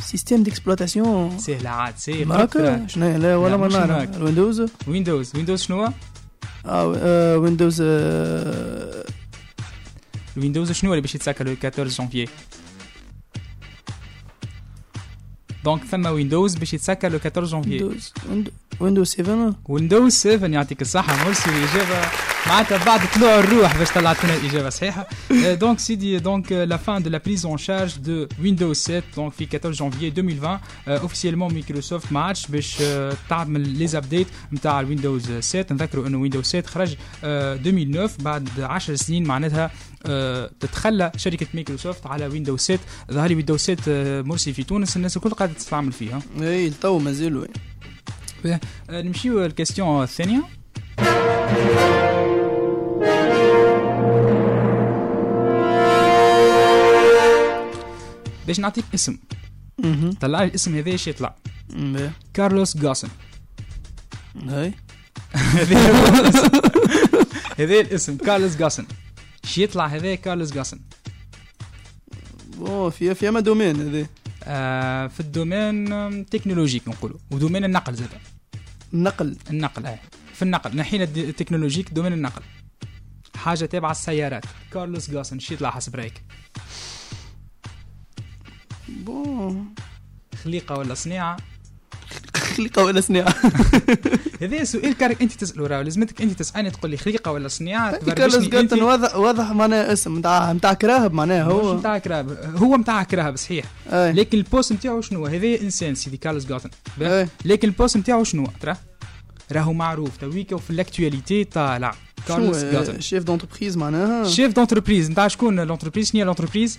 système d'exploitation سهل عاد سهل ماكا شنو لا ولا لا، ما مش نعرف هناك. ال Windows Windows Windows شنو هو؟ آه آه، Windows آه، ال Windows شنو اللي باش يتسكر le 14 janvier donc ثم Windows باش يتسكر le 14 janvier Windows Windows 7 Windows 7 يعطيك الصحة. مرسي الإجابة معناتها بعد طلوع الروح باش طلعت لنا الإجابة صحيحة donc سيدي donc la fin de la prise en charge de Windows 7 donc في 14 جانفي 2020 officiellement Microsoft ما عادش باش آه، تعمل les updates نتاع ال Windows 7 نذكروا إنه Windows 7 خرج آه، 2009 بعد 10 سنين. معناتها تتخلى شركة مايكروسوفت على Windows 7 ظهر لي Windows 7 آه، مرسي في تونس. الناس الكل قاعدة تستعمل فيها. et tout مازالوا آه، نمشيو ال question الثانية. باش نعطيك اسم. طلع لي الاسم هذا إيش يطلع. Carlos Ghosn هاي. هذا هو الاسم. هذا الاسم. Carlos Ghosn إيش يطلع هذا Carlos Ghosn. bon في في أما domaine هذا آه في ال domaine technologique نقولوا. و domaine النقل زاد. النقل. النقل آه. في النقل نحينا ال technologique domaine النقل. حاجة تابعة السيارات. Carlos Ghosn إيش يطلع حسب رايك bon خليقة ولا صناعه خليقة ولا صناعة؟ هذا سؤال كارك أنت تساله راهو. لازمتك أنت تسألني تقول لي خليقة ولا صناعة؟ Carlos Ghosn واضح واضح معناها اسم نتاع نتاع كراهب معناها هو. نتاع كراب هو نتاع كراب صحيح. لكن ال poste نتاعو شنو؟ هذا إنسان سيدي Carlos Ghosn أي. لكن ال poste نتاعو شنو؟ ترى؟ راهو معروف. تويكا وفي ال actualité طالع. Carlos Ghosn chef d'entreprise معناها؟ chef d'entreprise نتاع شكون؟ l'entreprise شنو هي l'entreprise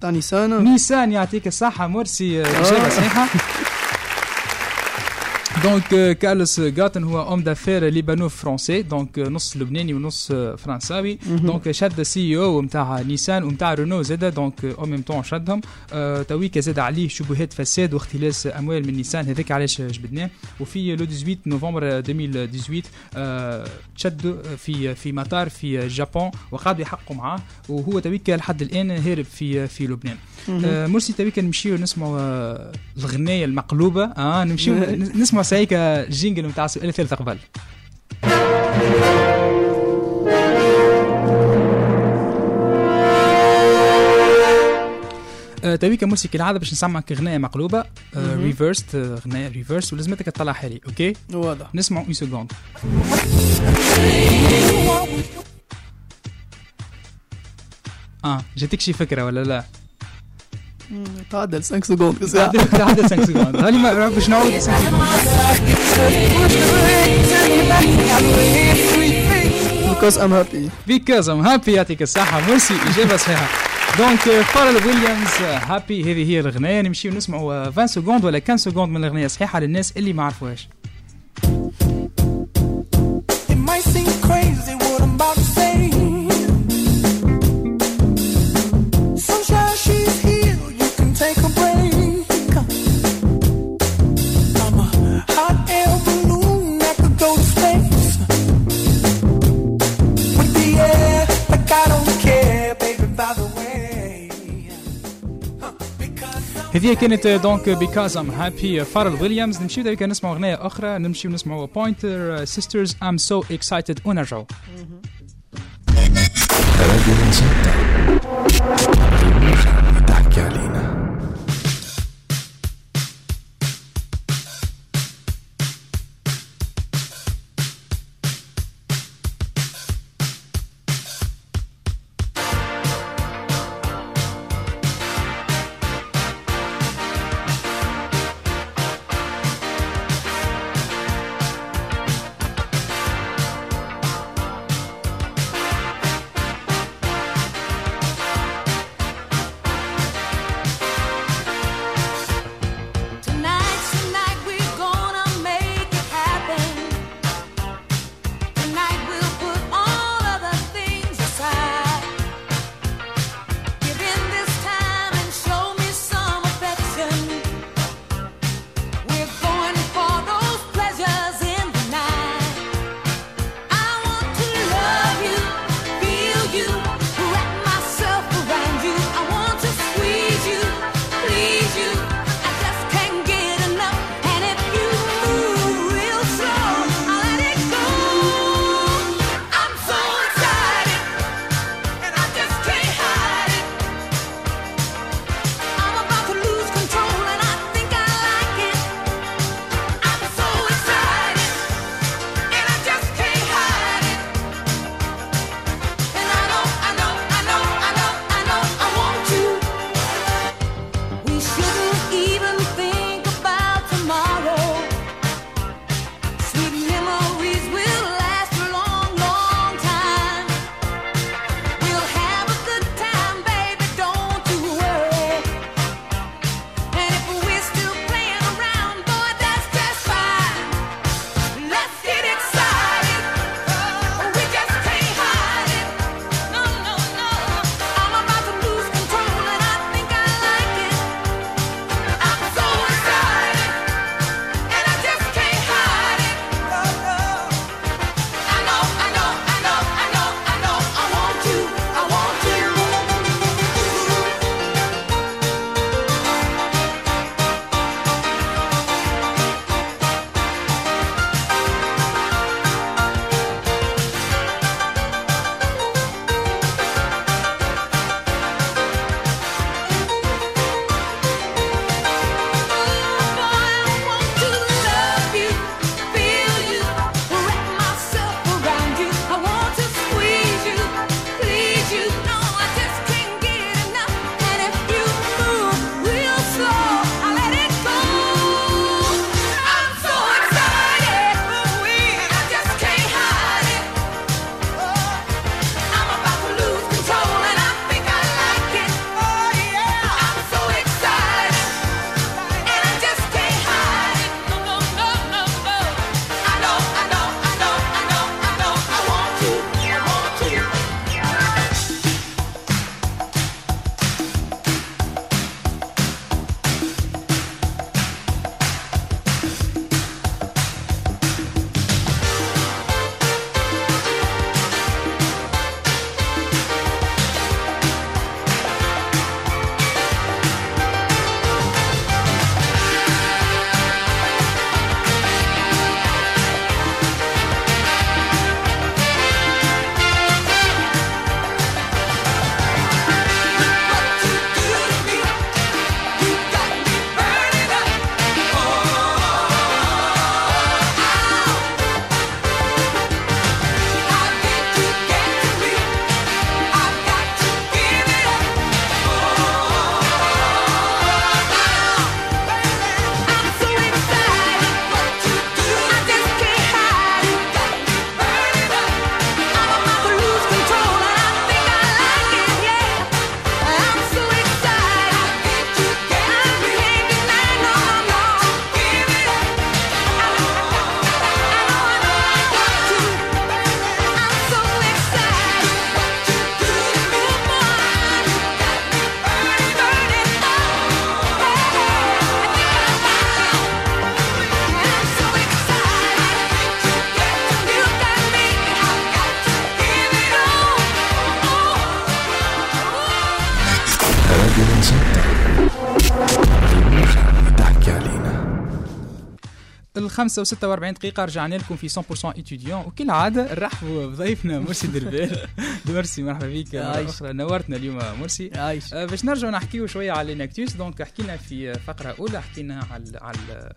تاع Nissan. Nissan يعطيك الصحة مرسي إجابة صحيحة. donc Carlos Ghosn هو homme d'affaires libano-français donc نص لبناني ونص فرنساوي donc شد CEO نتاع Nissan ونتاع رونو زاده donc au même temps شدهم تويكا زاد عليه شبهات فساد واختلاس اموال من Nissan هذاك علاش جبدناه وفي le 18 نوفمبر 2018 آه، تشدوا في في مطار في اليابان وقعدوا يحققوا معاه وهو تويكا لحد الان هارب في في لبنان مرسي تويكا نمشيو نسمعوا الغنايه المقلوبه آه نمشيو نسمعوا سايكا jingle نتاع السؤال الثالث قبل آه، تويكا مرسي كالعاده باش نسمعك غنايه مقلوبة. reversed غنايه reversed ولازمتك تطلعها لي OK؟ واضح. نسمعوا une seconde آه جاتك شي فكرة ولا لا؟ تعدل 5 secondes تعدل تعدل 5 secondes هاني ما باش نعود because I'm happy. because I'm happy يعطيك الصحة. مرسي إجابة صحيحة. donc Pharrell Williams Happy هذه هي الغناية نمشيو نسمعوا 20 secondes ولا 15 secondes من الغناية صحيحة للناس اللي ما عرفوهاش. It might seem crazy what I'm about to هذه كانت donc because I'm happy Pharrell Williams نمشيو دابا نسمعوا أغنية أخرى نمشيو نسمعوا Pointer Sisters I'm so excited ونرجعوا راديو مزيكا تحكي علينا 5 و 46 دقيقة رجعنا لكم في 100% étudiants وكل عادة نرحبوا بضيفنا مرسي دربال. مرسي مرحبا بك. مرة. أخرى نورتنا اليوم مرسي. عايش. آه، باش نرجعوا نحكيو شوية على Enactus donc حكينا في فقرة أولى حكينا على على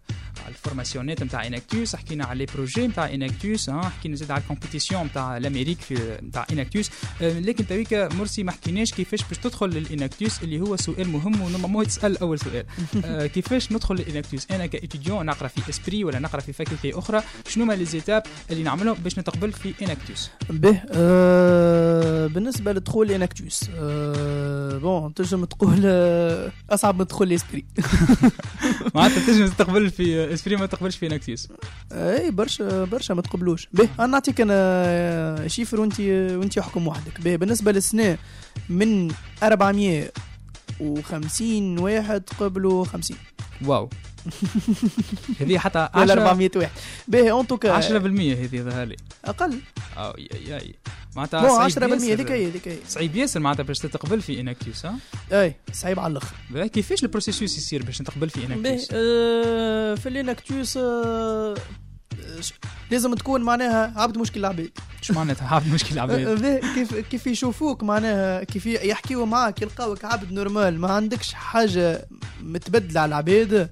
على ال formation ات نتاع Enactus حكينا على les projets نتاع Enactus حكينا زاد على ال compétition نتاع الامريك في نتاع Enactus آه، لكن تويكا مرسي ما حكيناش كيفاش باش تدخل لل Enactus اللي هو سؤال مهم و normalement تسأل أول سؤال. آه، كيفاش ندخل لل Enactus أنا ك étudiant نقرأ في ESPRIT ولا نقرأ في faculté أخرى. شنو هما les étapes اللي نعملهم باش نتقبل في Enactus به آه بالنسبة لدخول Enactus آه bon تنجم تقول آه أصعب من دخول l'ESPRIT معناتها تنجم تقبل في ESPRIT ما تقبلش في Enactus إي برشا برشا ما تقبلوش. به أنا نعطيك أنا chiffre وانت وانت أحكم وحدك. به بالنسبة للسنة من 450 واحد قبلوا 50 واو. هذه حتى ولا 10 400 واحد. به en tout cas 10% هذه ظهر لي أقل. آه يا يا. معناتها bon صعيب 10% ياسر. هذيك هي هذيك هي. صعيب ياسر معناتها باش تتقبل في Enactus ها؟ أي صعيب على الأخر. باهي، كيفاش ال processus يصير باش نتقبل في به Enactus آه في ال Enactus آه لازم تكون معناها عبد مشكل العباد شو معناتها عبد مشكل عباد به كيف كيف يشوفوك معناها كيف يحكيوا معاك يلقاوك عبد normal ما عندكش حاجة متبدلة على العباد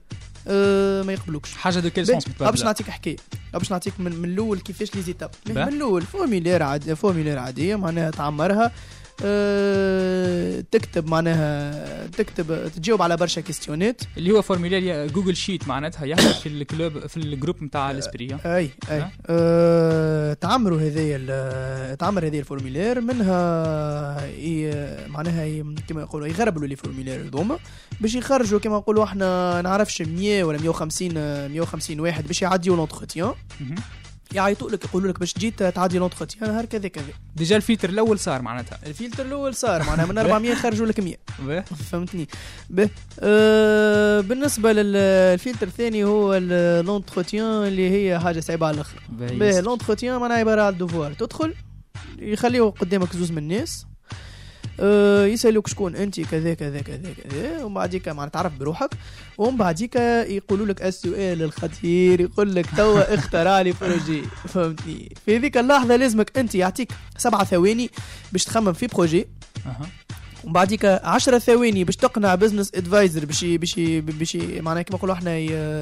أه ما يقبلوكش. حاجة dans quel sens أه باش نعطيك حكاية باش نعطيك من, من الأول كيفاش les étapes. من الأول formulaire عادي formulaire عادية معناها تعمرها تكتب معناها تكتب تجاوب على برشا question ات اللي هو formulaire Google Sheet معناتها يحضر في ال club في ال groupe نتاع ال Esprit ها؟ أي أي؟ أه تعمروا ال- تعمر هذه ال formulaire منها معناها كما يقولوا يغربلوا les formulaires هذوما باش يخرجوا كما نقولوا إحنا نعرفش 100 ولا 150 آه، 150 واحد باش يعديوا l'entretien. يعيطوا لك يقولوا لك باش تجي تعدي l'entretien نهار كذا كذا déjà ال filtre الأول صار معناتها. الفلتر الأول صار معناها من 400 خرجوا لك 100 باهي. فهمتني. به. أه بالنسبة للفلتر الثاني هو l'entretien اللي هي حاجة صعيبة على الآخر. l'entretien معناها عبارة على الدوفوار تدخل يخليو قدامك زوز من الناس. يسألوك شكون أنت كذا كذا كذا كذا. ومن بعديك معناها تعرف بروحك. ومن بعديك يقولوا لك السؤال الخطير يقول لك توا اخترع لي projet. فهمتني؟ في هذيك اللحظة لازمك أنت يعطيك سبعة ثواني باش تخمم في projet. ومن بعديك 10 ثواني باش تقنع business advisor باش باش باش معناها كما نقولوا إحنا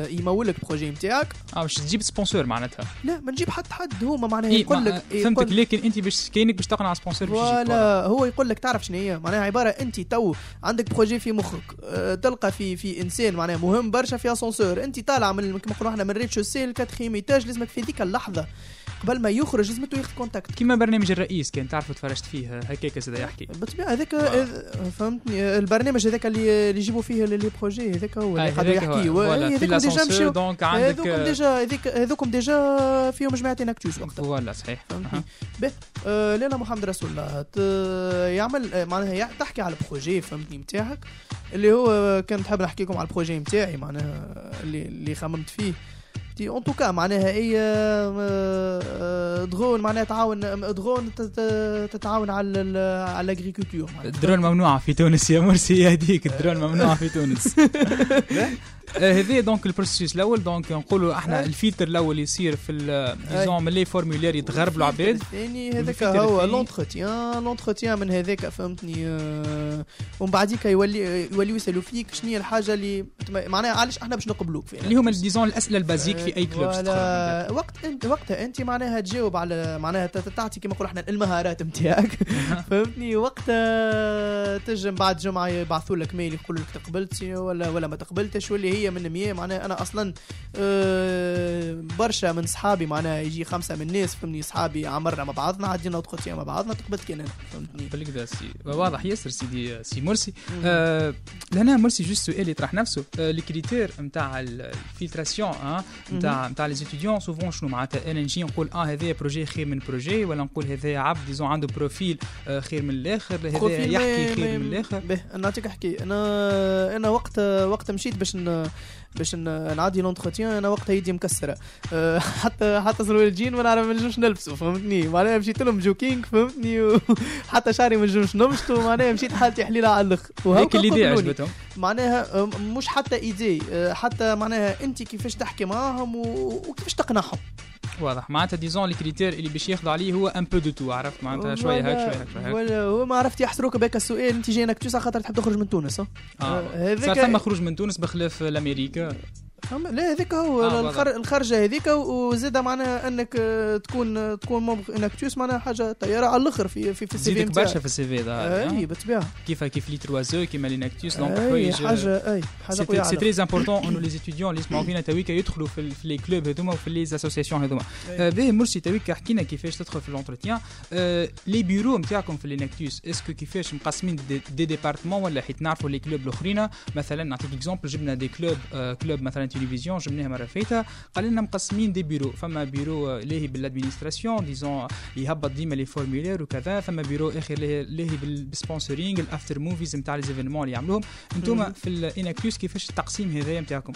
يمول لك ال projet نتاعك. آه باش تجيب sponsor معناتها. لا ما نجيب حد حد هما معناها يقول لك فهمتك لكن أنت باش كاينك باش تقنع sponsor باش ولا هو يقول لك تعرف شنو هي؟ معناها عبارة أنت تو عندك projet في مخك أه تلقى في في إنسان معناها مهم برشا في اسانسور أنت طالع من كما نقولوا إحنا من rez-de-chaussée ل quatrième étage لازمك في ذيك اللحظة. قبل ما يخرج لازمته ياخذ contact كيما برنامج الرئيس كان تعرفوا تفرجت فيه هكاك زاد يحكي. بالطبيعه هذاك فهمتني. اللي هذاك اللي اللي يجيبوا فيه les projets هذاك هو اللي آه، قاعد. يحكي. هذوكم déjà مشيو. donc عندك هذوكم déjà هذوكم ديجا فيهم جماعة Enactus وقتها. voilà صحيح. آه لالا محمد رسول الله يعمل آه، معناها يع- تحكي على ال projet فهمتني نتاعك اللي هو آه، كان تحب نحكي لكم على ال projet نتاعي معناها اللي اللي خممت فيه. تي. en tout cas معناها هي آه، آه، درون معناها تعاون آه، درون تت- تت- تتعاون على على ال agriculture الدرون ممنوعه في تونس يا مرسي يهديك الدرون ممنوعه في تونس. آه، هذه donc ال process الأول donc نقولوا إحنا أي. الفلتر الأول يصير في disons م les formulaires يتغربوا العباد الثاني هذاك هو. l'entretien l'entretien من هذاك فهمتني آه، ومن بعديك يولي يوليو يسالوا فيك شنو هي الحاجة اللي معناها علاش إحنا باش نقبلوك فيها اللي هما disons الأسئلة ال basiques في أي club وقت انت وقتها أنت معناها تجاوب على معناها تعطي كما نقولوا إحنا المهارات نتاعك. فهمتني؟ وقتها تجم بعد جمعة يبعثوا لك mail يقولوا لك تقبلت ولا ولا ما تقبلتش واللي هي من 100 معناها أنا أصلا آه، برشا من صحابي معناها يجي خمسة من الناس فهمني صحابي عمرنا مع بعضنا عدينا ودخلت مع بعضنا تقبلت كان أنا فهمتني. بالكدا سي واضح ياسر سيدي سي مرسي. آه لهنا merci juste سؤال يطرح نفسه. آه les critères نتاع ال filtration آه نتاع نتاع les étudiants souvent شنو معناتها أنا نجي نقول آه هذا projet خير من projet ولا نقول هذا عبد disons عنده profil آه خير من الآخر هذا يحكي خير من الآخر. نعطيك احكي أنا أنا وقت وقت مشيت باش ن... باش نعدي l'entretien أنا وقتها يدي مكسرة. أه، حتى حتى سروال الجين ما نعرف ما نجمش نلبسه فهمتني؟ معناها مشيت لهم jogging فهمتني؟ وحتى شعري ما نجمش نمشطه معناها مشيت حالتي حليلة على الآخر هيك الليدي قبلوني. عجبتهم معناها أه، مش حتى إيدي أه، حتى معناها انت كيفاش تحكي معاهم وكيفاش تقنعهم. واضح. معناتها disons ال critère اللي باش ياخذوا عليه هو un peu de tout عرفت؟ معناتها شوية هيك شوية هيك شوية هيك ولا هو ما عرفت يحصروك بهيك السؤال انت جاي انك خاطر تحب تخرج من تونس آه. هذاك- صار ثم خروج من تونس بخلاف الأمريكا. فهم- لا هذاك هو آه، الخر... الخرجة هذيك وزاد معناها أنك آه، تكون آه، تكون membre Enactus معناها حاجة طيارة على الأخر في في, في ال CV. برشا في ال CV أي بالطبيعه كيف كيف لي تروازو كيما l'Enactus donc أي حاجة أي حاجة قوية c'est très important انه les étudiants اللي يسمعوا فينا تويكا يدخلوا في, les clubs هذوما وفي les associations هذوما. آه، باهي مرسي تويكا حكينا كيفاش تدخل في l'entretien آه، les bureaux نتاعكم في l'Enactus est-ce que كيفاش مقسمين des, des départements ولا حيت نعرفوا les clubs الاخرين مثلا نعطيك exemple جبنا des clubs آه، club مثلا تلفزيون جبناها مره فاتت قال لنا مقسمين des bureaux فما بيرو آه، لاهي بال administration disons يهبط ديما les formulaires وكذا ثم بيرو اخر لاهي بال sponsoring ال after movies نتاع les événements اللي يعملوهم أنتم. في ال Enactus كيفاش التقسيم هذايا نتاعكم.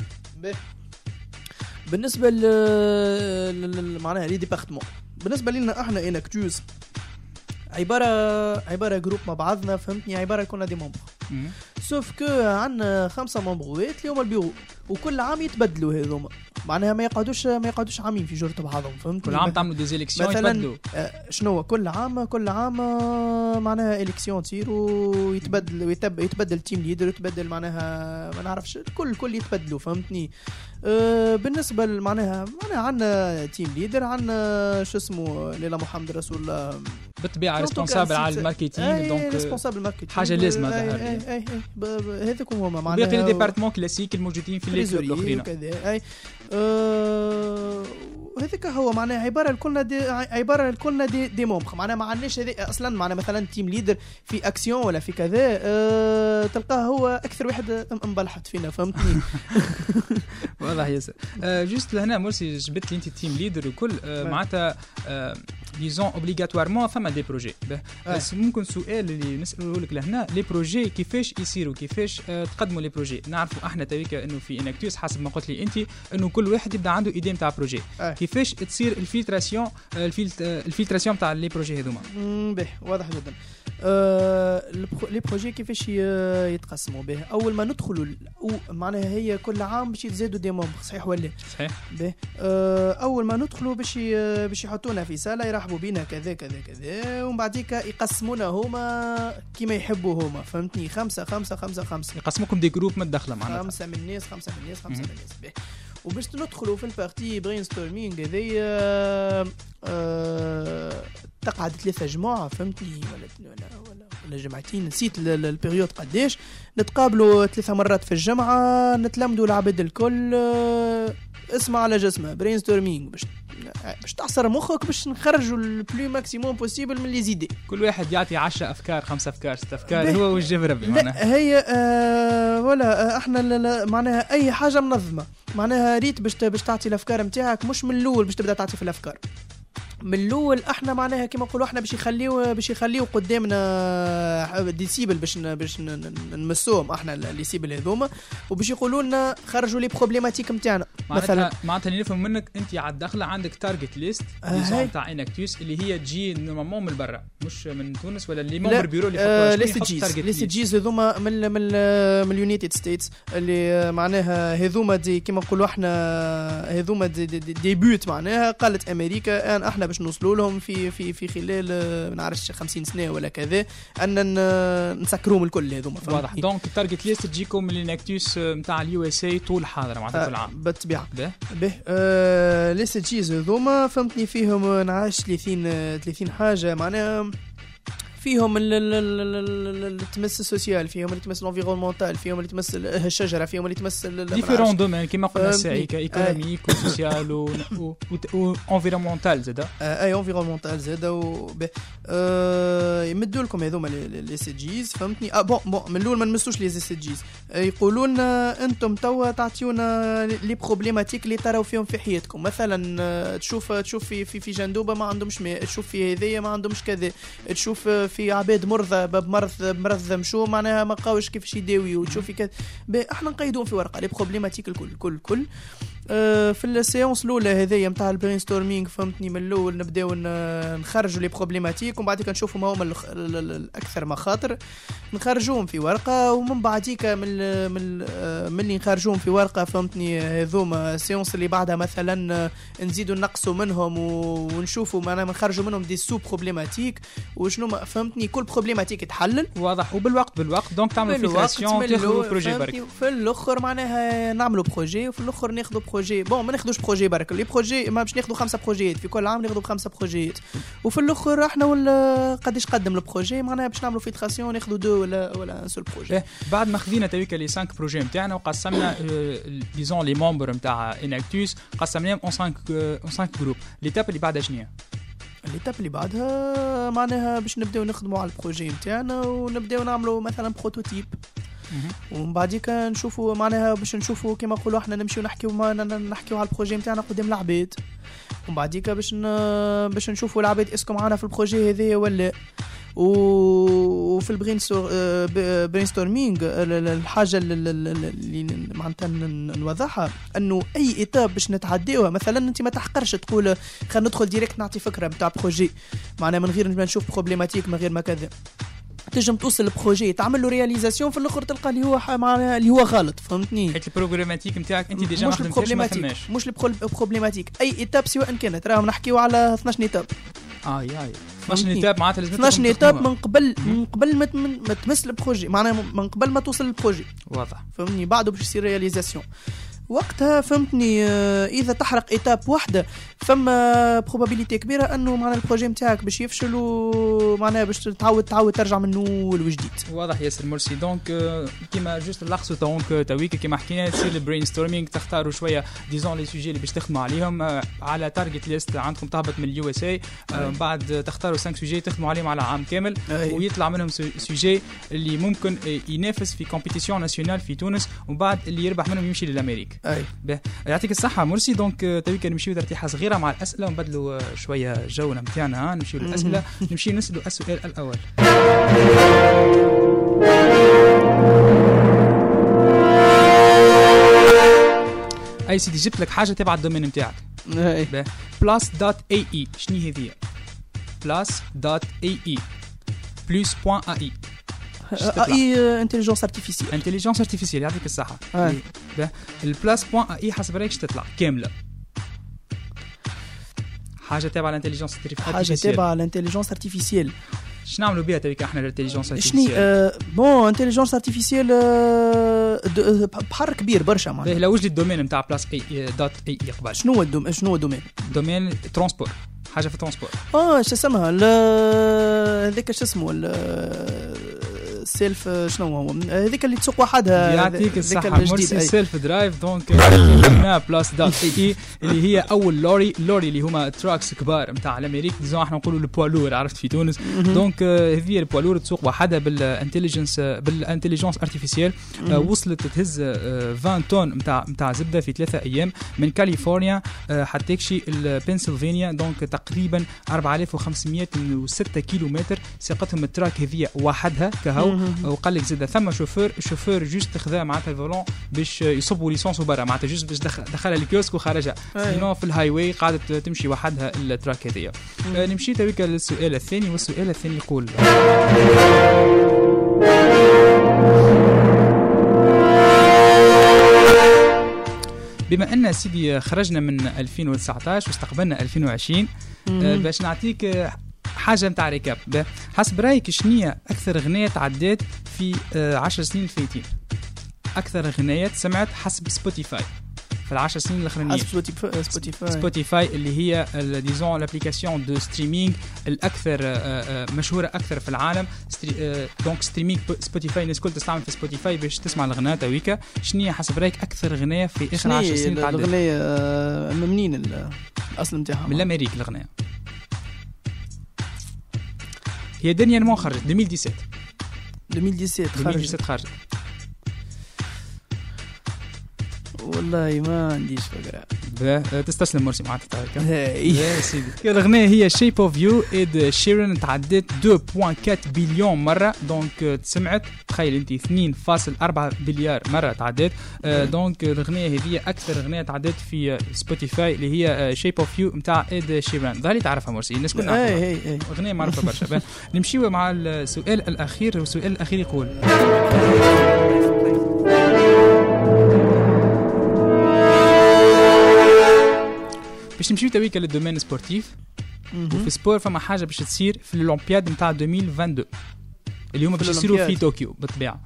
بالنسبة ل معناها les départements بالنسبة لنا إحنا Enactus عباره عبارة groupe مع بعضنا فهمتني؟ عبارة كنا des membres sauf que عندنا خمسة membre وات اللي هما البيرو وكل عام يتبدلوا هذوما. معناها ما يقعدوش ما يقعدوش عامين في جرة بعضهم فهمتني كل عام تعملوا des élections مثلاً آه، شنو هو؟ كل عام كل عام آه، معناها élection تصير ويتبدل ويتب يتبدل team leader يتبدل معناها ما نعرفش الكل الكل يتبدلوا فهمتني؟ بالنسبة ل- معناها معناها عندنا team leader عندنا شو اسمه ليلى محمد رسول الله بالطبيعه responsable على ال marketing donc responsable marketing ب- ب- هذوكم هما باقي لي معناها département classique الموجودين في الأخرين. أي. آه، وهذيك هو معناها عبارة لكلنا des عبارة لكلنا des, des membres معناها ما عندناش أصلا معناها مثلا team leader في أكسيون ولا في كذا أه تلقاه هو أكثر واحد مبلحت فينا فهمتني؟ واضح ياسر آه، juste لهنا مرسي جبت لي أنت team leader وكل. آه، نعم. معناتها disons obligatoirement ثم des projets. بس ممكن سؤال اللي نساله لك لهنا les projets كيفاش يصيروا كيفاش تقدموا les projets نعرفوا إحنا tout cas انه في Enactus حسب ما قلت لي انت انه كل واحد يبدا عنده idée نتاع projet. كيفاش تصير ال filtration ال filt- ال filtration تاع les projets هذوما واضح جدا les projets كيفاش يتقسموا به. أول ما ندخلوا معناها هي كل عام باش يتزادوا des membres صحيح ولا صحيح. به. آه، أول ما ندخلوا باش باش يحطونا في سالة يرحبوا بينا كذا كذا كذا ومن بعديك يقسمونا هما كيما يحبوا هما. فهمتني؟ خمسة خمسة خمسة خمسة. يقسموكم des groupes متداخله معناتها. خمسة من الناس خمسة من الناس خمسة. من الناس. وباش ندخلوا في ال partie brainstorming هذيا آه، تقعد ثلاثة جمعة فهمتني؟ ولا ولا ولا, ولا جمعتين نسيت ال- ال- ال période قداش نتقابلوا ثلاثة مرات في الجمعة نتلمدوا العباد الكل آه، اسمع على جسمه brainstorming باش باش تعصر مخك باش نخرجوا ال plus maximum possible من les idées. كل واحد يعطي 10 أفكار خمسة أفكار ست أفكار. هو وجه ربي معناها. هي آه ولا آه إحنا معناها أي حاجة منظمة. معناها ريت باش باش تعطي الأفكار نتاعك مش من الأول باش تبدأ تعطي في الأفكار. من الأول إحنا معناها كما نقولوا إحنا باش يخليو باش يخليو قدامنا des cibles باش ن- باش ن- نمسوهم إحنا les cibles هذوما وباش يقولوا لنا خرجوا les problématiques نتاعنا مثلا معناتها نفهم منك أنت على الدخله عندك target list آه، هاي. disons تاع Enactus اللي هي تجي normalement من برا مش من تونس ولا les membres bureau اللي آه يحطوا les SDGs les SDGs هذوما من ال- من ال- من ال United States اللي آه، معناها هذوما كما نقولوا إحنا هذوما دي, دي, دي, دي بيوت معناها قالت أمريكا آن إحنا باش نوصلوا لهم في في في خلال آه، ما نعرفش 50 سنة ولا كذا أن نسكروهم الكل هذوما واضح؟ donc ال target list تجيكم من ال Enactus نتاع ال USA طول حاضر معناتها كل عام بالطبيعة. به. آه les SDGs هذوما فهمتني فيهم آه، نعرفش 30 آه، 30 حاجة معناها فيهم ال- ال- ال- ال- ال- اللي تمس ال social فيهم اللي تمس ال environnemental فيهم اللي تمس ال- الشجرة فيهم اللي تمس différents. domaines كيما قلنا فهمتني. ساعي économique و social و environnemental زاد. آه، أي environnemental زاد. آه، يمدوا لكم هذوما les- SDGs فهمتني؟ آه bon bon من الأول ما نمسوش les SDGs آه، يقولوا لنا أنتم توا تعطيونا les problématiques اللي تراو فيهم في حياتكم. مثلا تشوف تشوف في في في جندوبة ما عندهمش ماء تشوف في هذيا ما عندهمش كذا تشوف آه، في عباد مرضى بمرض مرض مشو معناها ما قاوش كيفاش يداوي وتشوفي كذا باهي، إحنا نقيدوهم في ورقة les problématiques الكل الكل الكل. في ال séance الأولى هذيا نتاع ال brainstorming فهمتني من الأول نبداو نخرجوا les problématiques ومن بعد نشوفوا ما هما الاكثر مخاطر. نخرجوهم في ورقة ومن بعديك من من آه، من اللي نخرجوهم في ورقة فهمتني هذوما ال séance اللي بعدها مثلا آه، نزيدوا نقصوا منهم ونشوفوا معناها نخرجوا منهم des sous problématiques وشنو فهمتني كل problématique تحلل واضح وبالوقت بالوقت. donc تعملوا filtration تاخذوا projet برك. في الأخر معناها نعملوا projet وفي الأخر ناخذوا projet. bon ما ناخذوش projet برك. les projets ما باش ناخذوا خمسة بروجيات في كل عام ناخذوا بخمسة بروجيات وفي الأخر إحنا ولا قداش قدم ال projet. معناها باش نعملوا filtration ناخذوا deux ولا ولا un seul projet بعد ما خذينا tout cas les 5 projets نتاعنا وقسمنا disons les membres نتاع Enactus قسمناهم en 5 en 5 groupes l'étape اللي بعدها شنو هي؟ ال l'étape اللي بعدها معناها باش نبداو نخدموا على ال projet نتاعنا ونبداو نعملوا مثلا prototype ومن بعديك نشوفوا معناها باش نشوفوا كما نقولوا إحنا نمشيو نحكيو نحكيو على ال projet نتاعنا قدام العباد ومن بعديك باش. باش نشوفوا العباد est-ce que معانا في ال projet هذايا ولا. وفي ال brainstor... brainstorming الحاجة ال- ال- ال- اللي معناتها نوضحها انه اي étape باش نتعداوها مثلا انت ما تحقرش تقول خلينا ندخل direct نعطي فكرة نتاع projet معناها من غير ما نشوف problématique من غير ما كذا تنجم توصل ال projet تعمل له réalisation في الآخر تلقى اللي هو معناها اللي هو غلط فهمتني؟ حيت ال problématique نتاعك أنت déjà مش ال problématique مش ال problématique. أي étape سواء كانت راهم نحكيو على 12 étapes. آه يا 12 فهمتني. étapes معناتها لازم 12 étapes من قبل من قبل ما تم- ما تمس ال projet معناها من قبل ما توصل لل projet واضح. فهمتني؟ بعده باش يصير réalisation وقتها فهمتني آه، إذا تحرق étape واحدة فما probabilité كبيرة أنه معناها ال projet نتاعك باش يفشل ومعناها باش تعاود تعاود ترجع من اول وجديد. واضح ياسر merci. donc آه، كيما juste نلخصوا donc tout cas كيما حكينا تصير ال brainstorming تختاروا شوية disons les sujets اللي باش تخدموا عليهم آه، على target list عندكم تهبط من ال USA بعد تختاروا 5 سوجي تخدموا عليهم على عام كامل أي. ويطلع منهم su- sujet اللي ممكن ينافس في compétition nationale في تونس ومن بعد اللي يربح منهم يمشي لل Amérique أي. به. يعطيك الصحة merci. donc آه، tout cas نمشيو ترتيحة صغيرة مع الأسئلة ونبدلوا آه، شوية جونا نتاعنا نمشيو للأسئلة. نمشيو نسألوا السؤال الأول. أي سيدي جبت لك حاجة تبع ال domaine نتاعك. أي. Plus dot AI شنو هذه Plus dot AI Plus point A؟ I intelligence artificielle intelligence artificielle يعطيك. به ال Plus point AI حسب رايك تطلع كاملة حاجة تابعة لل intelligence حاجة تابعه لل intelligence artificielle شنو نعملوا بها تبيك إحنا ال intelligence شني artificielle آه، bon intelligence artificielle بحر كبير برشا معناها لو وجد ال domaine نتاع Plus اي dot AI قبل شنو هو شنو هو ال domaine domaine transport حاجة في ال transport آه شو اسمها هذاك شو اسمه ال self شنو هو؟ هذيك اللي تسوق وحدها يعطيك هذاك الصحة. الجديد، مرسي. سيلف drive donc Plus dot AI اللي هي أول lorry lorry اللي هما trucks كبار نتاع l'Amérique disons إحنا نقولوا ال poids lourd عرفت في تونس. donc آه، هذه ال poids lourd تسوق وحدها بال intelligence بال intelligence artificielle آه، وصلت تهز آه، 20 طن نتاع نتاع زبدة في ثلاثة أيام من كاليفورنيا. آه، حتى تكشي البنسلفانيا donc تقريبا 4506 كيلومتر. ساقتهم ال truck هذه وحدها كهو. وقال لك زاد ثم chauffeur ال chauffeur juste خذا معناتها ال volant باش يصبوا l'essence برا معناتها juste باش دخل دخلها ال kiosque وخرجها. أي. sinon في ال highway قعدت تمشي وحدها ال truck هذيا. آه، نمشي تويكا للسؤال الثاني والسؤال الثاني يقول بما أن سيدي خرجنا من 2019 واستقبلنا 2020 آه، باش نعطيك حاجة نتاع récap. حسب رأيك شنية أكثر أغنية تعدات في آه، 10 سنين الفايتين أكثر اغنيات سمعت حسب Spotify في العشر سنين الاخرانيين حسب Spotify Spotify Spotify اللي هي disons l'application de streaming الأكثر آه، آه، مشهورة أكثر في العالم. donc streaming Spotify الناس الكل تستعمل في Spotify باش تسمع الأغنية تويكا شنو حسب رأيك أكثر أغنية في آخر 10 سنين تعدت الأغنية آه، منين ال- الأصل نتاعها؟ من l'Amérique الأغنية. هي dernièrement خرجت 2017 2017 خرج 2017 خرجت والله ما عنديش فكره آه، تستسلم مرسي معناتها هكا هاي. يا سيدي. الاغنيه هي Shape of You Ed Sheeran تعدت 2.4 بليون مرة. donc آه، تسمعت؟ تخيل أنت 2.4 بليار مرة تعدت آه، donc الأغنية هذه أكثر أغنية تعدت في آه، Spotify اللي هي Shape of You نتاع Ed Sheeran ظهري تعرفها مرسي الناس كلها اي أغنية معروفة برشا. نمشيو مع السؤال الأخير والسؤال الأخير يقول. باش نمشيو تويكا لل domaine sportif. وفي ال sport فما حاجة باش تصير في الأولمبياد نتاع 2022 اللي هما باش يصيروا في. طوكيو بالطبيعة.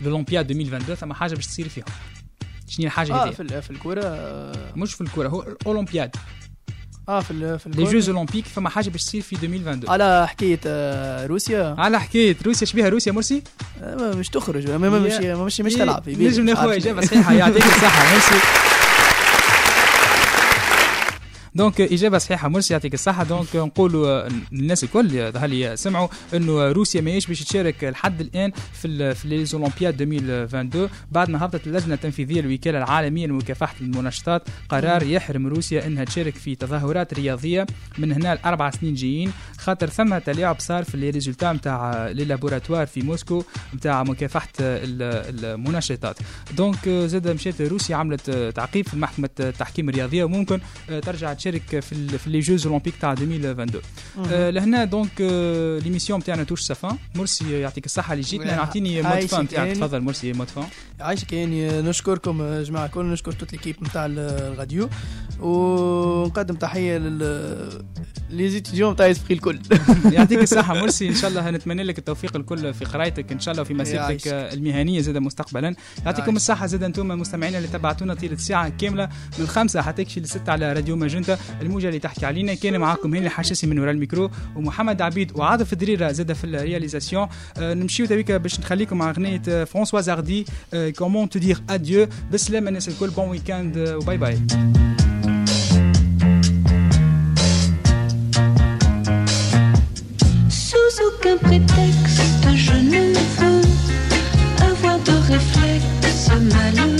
الأولمبياد 2022 فما حاجة باش تصير فيهم شنو الحاجة آه هذه؟ في ال- في الكوره آه. مش في الكرة هو الأولمبياد. آه، في ال- في les Jeux olympiques فما حاجة باش تصير في 2022 على حكاية آه، روسيا. على حكاية روسيا شبيها روسيا مرسي؟ آه، مش تخرج مش مش مش تلعب. في نجم ناخذ إجابة صحيحة. يعطيك الصحة. مرسي. donc إجابة صحيحة مرسي يعطيك الصحة. donc نقولوا للناس الكل ظهر لي سمعوا إنه روسيا ماهيش باش تشارك لحد الآن في في les olympiades 2022 بعد ما هبطت اللجنة التنفيذية للوكالة العالمية لمكافحة المنشطات قرار يحرم روسيا إنها تشارك في تظاهرات رياضية من هنا لأربع سنين جايين. خاطر ثم تلاعب صار في les résultats نتاع les laboratoires في موسكو نتاع مكافحة ال- المنشطات. donc زاد مشات روسيا عملت تعقيب في محكمة التحكيم الرياضيه وممكن ترجع تشارك في في les Jeux olympiques تاع 2022 آه، لهنا donc آه، l'émission تاعنا touche sa fin مرسي يعطيك الصحة اللي جيتنا نعطيني mot de fin تاعك. تفضل مرسي mot de fin. عايشك يعني نشكركم يا جماعة الكل. نشكر toute l'équipe نتاع الراديو. ونقدم تحية لل les étudiants نتاع Esprit الكل. يعطيك الصحة مرسي. إن شاء الله نتمنى لك التوفيق الكل في قرايتك إن شاء الله وفي مسيرتك يعيشك. المهنية زاد مستقبلا. يعطيكم. الصحة زاد أنتم مستمعينا اللي تبعتونا طيلة ساعة كاملة من خمسة. حتى تكشي لستة على راديو ماجنتا. الموجة اللي تحكي علينا. كان معاكم هاني الحشاشي من وراء الميكرو ومحمد عبيد وعاطف دريرة زاد في ال réalisation. آه، نمشيو تويك باش نخليكم مع أغنية آه، Françoise Hardy Comment te dire adieu بسلامة الناس الكل bon week-end و bye bye. Aucun prétexte, je ne veux avoir de réflexe malheureux.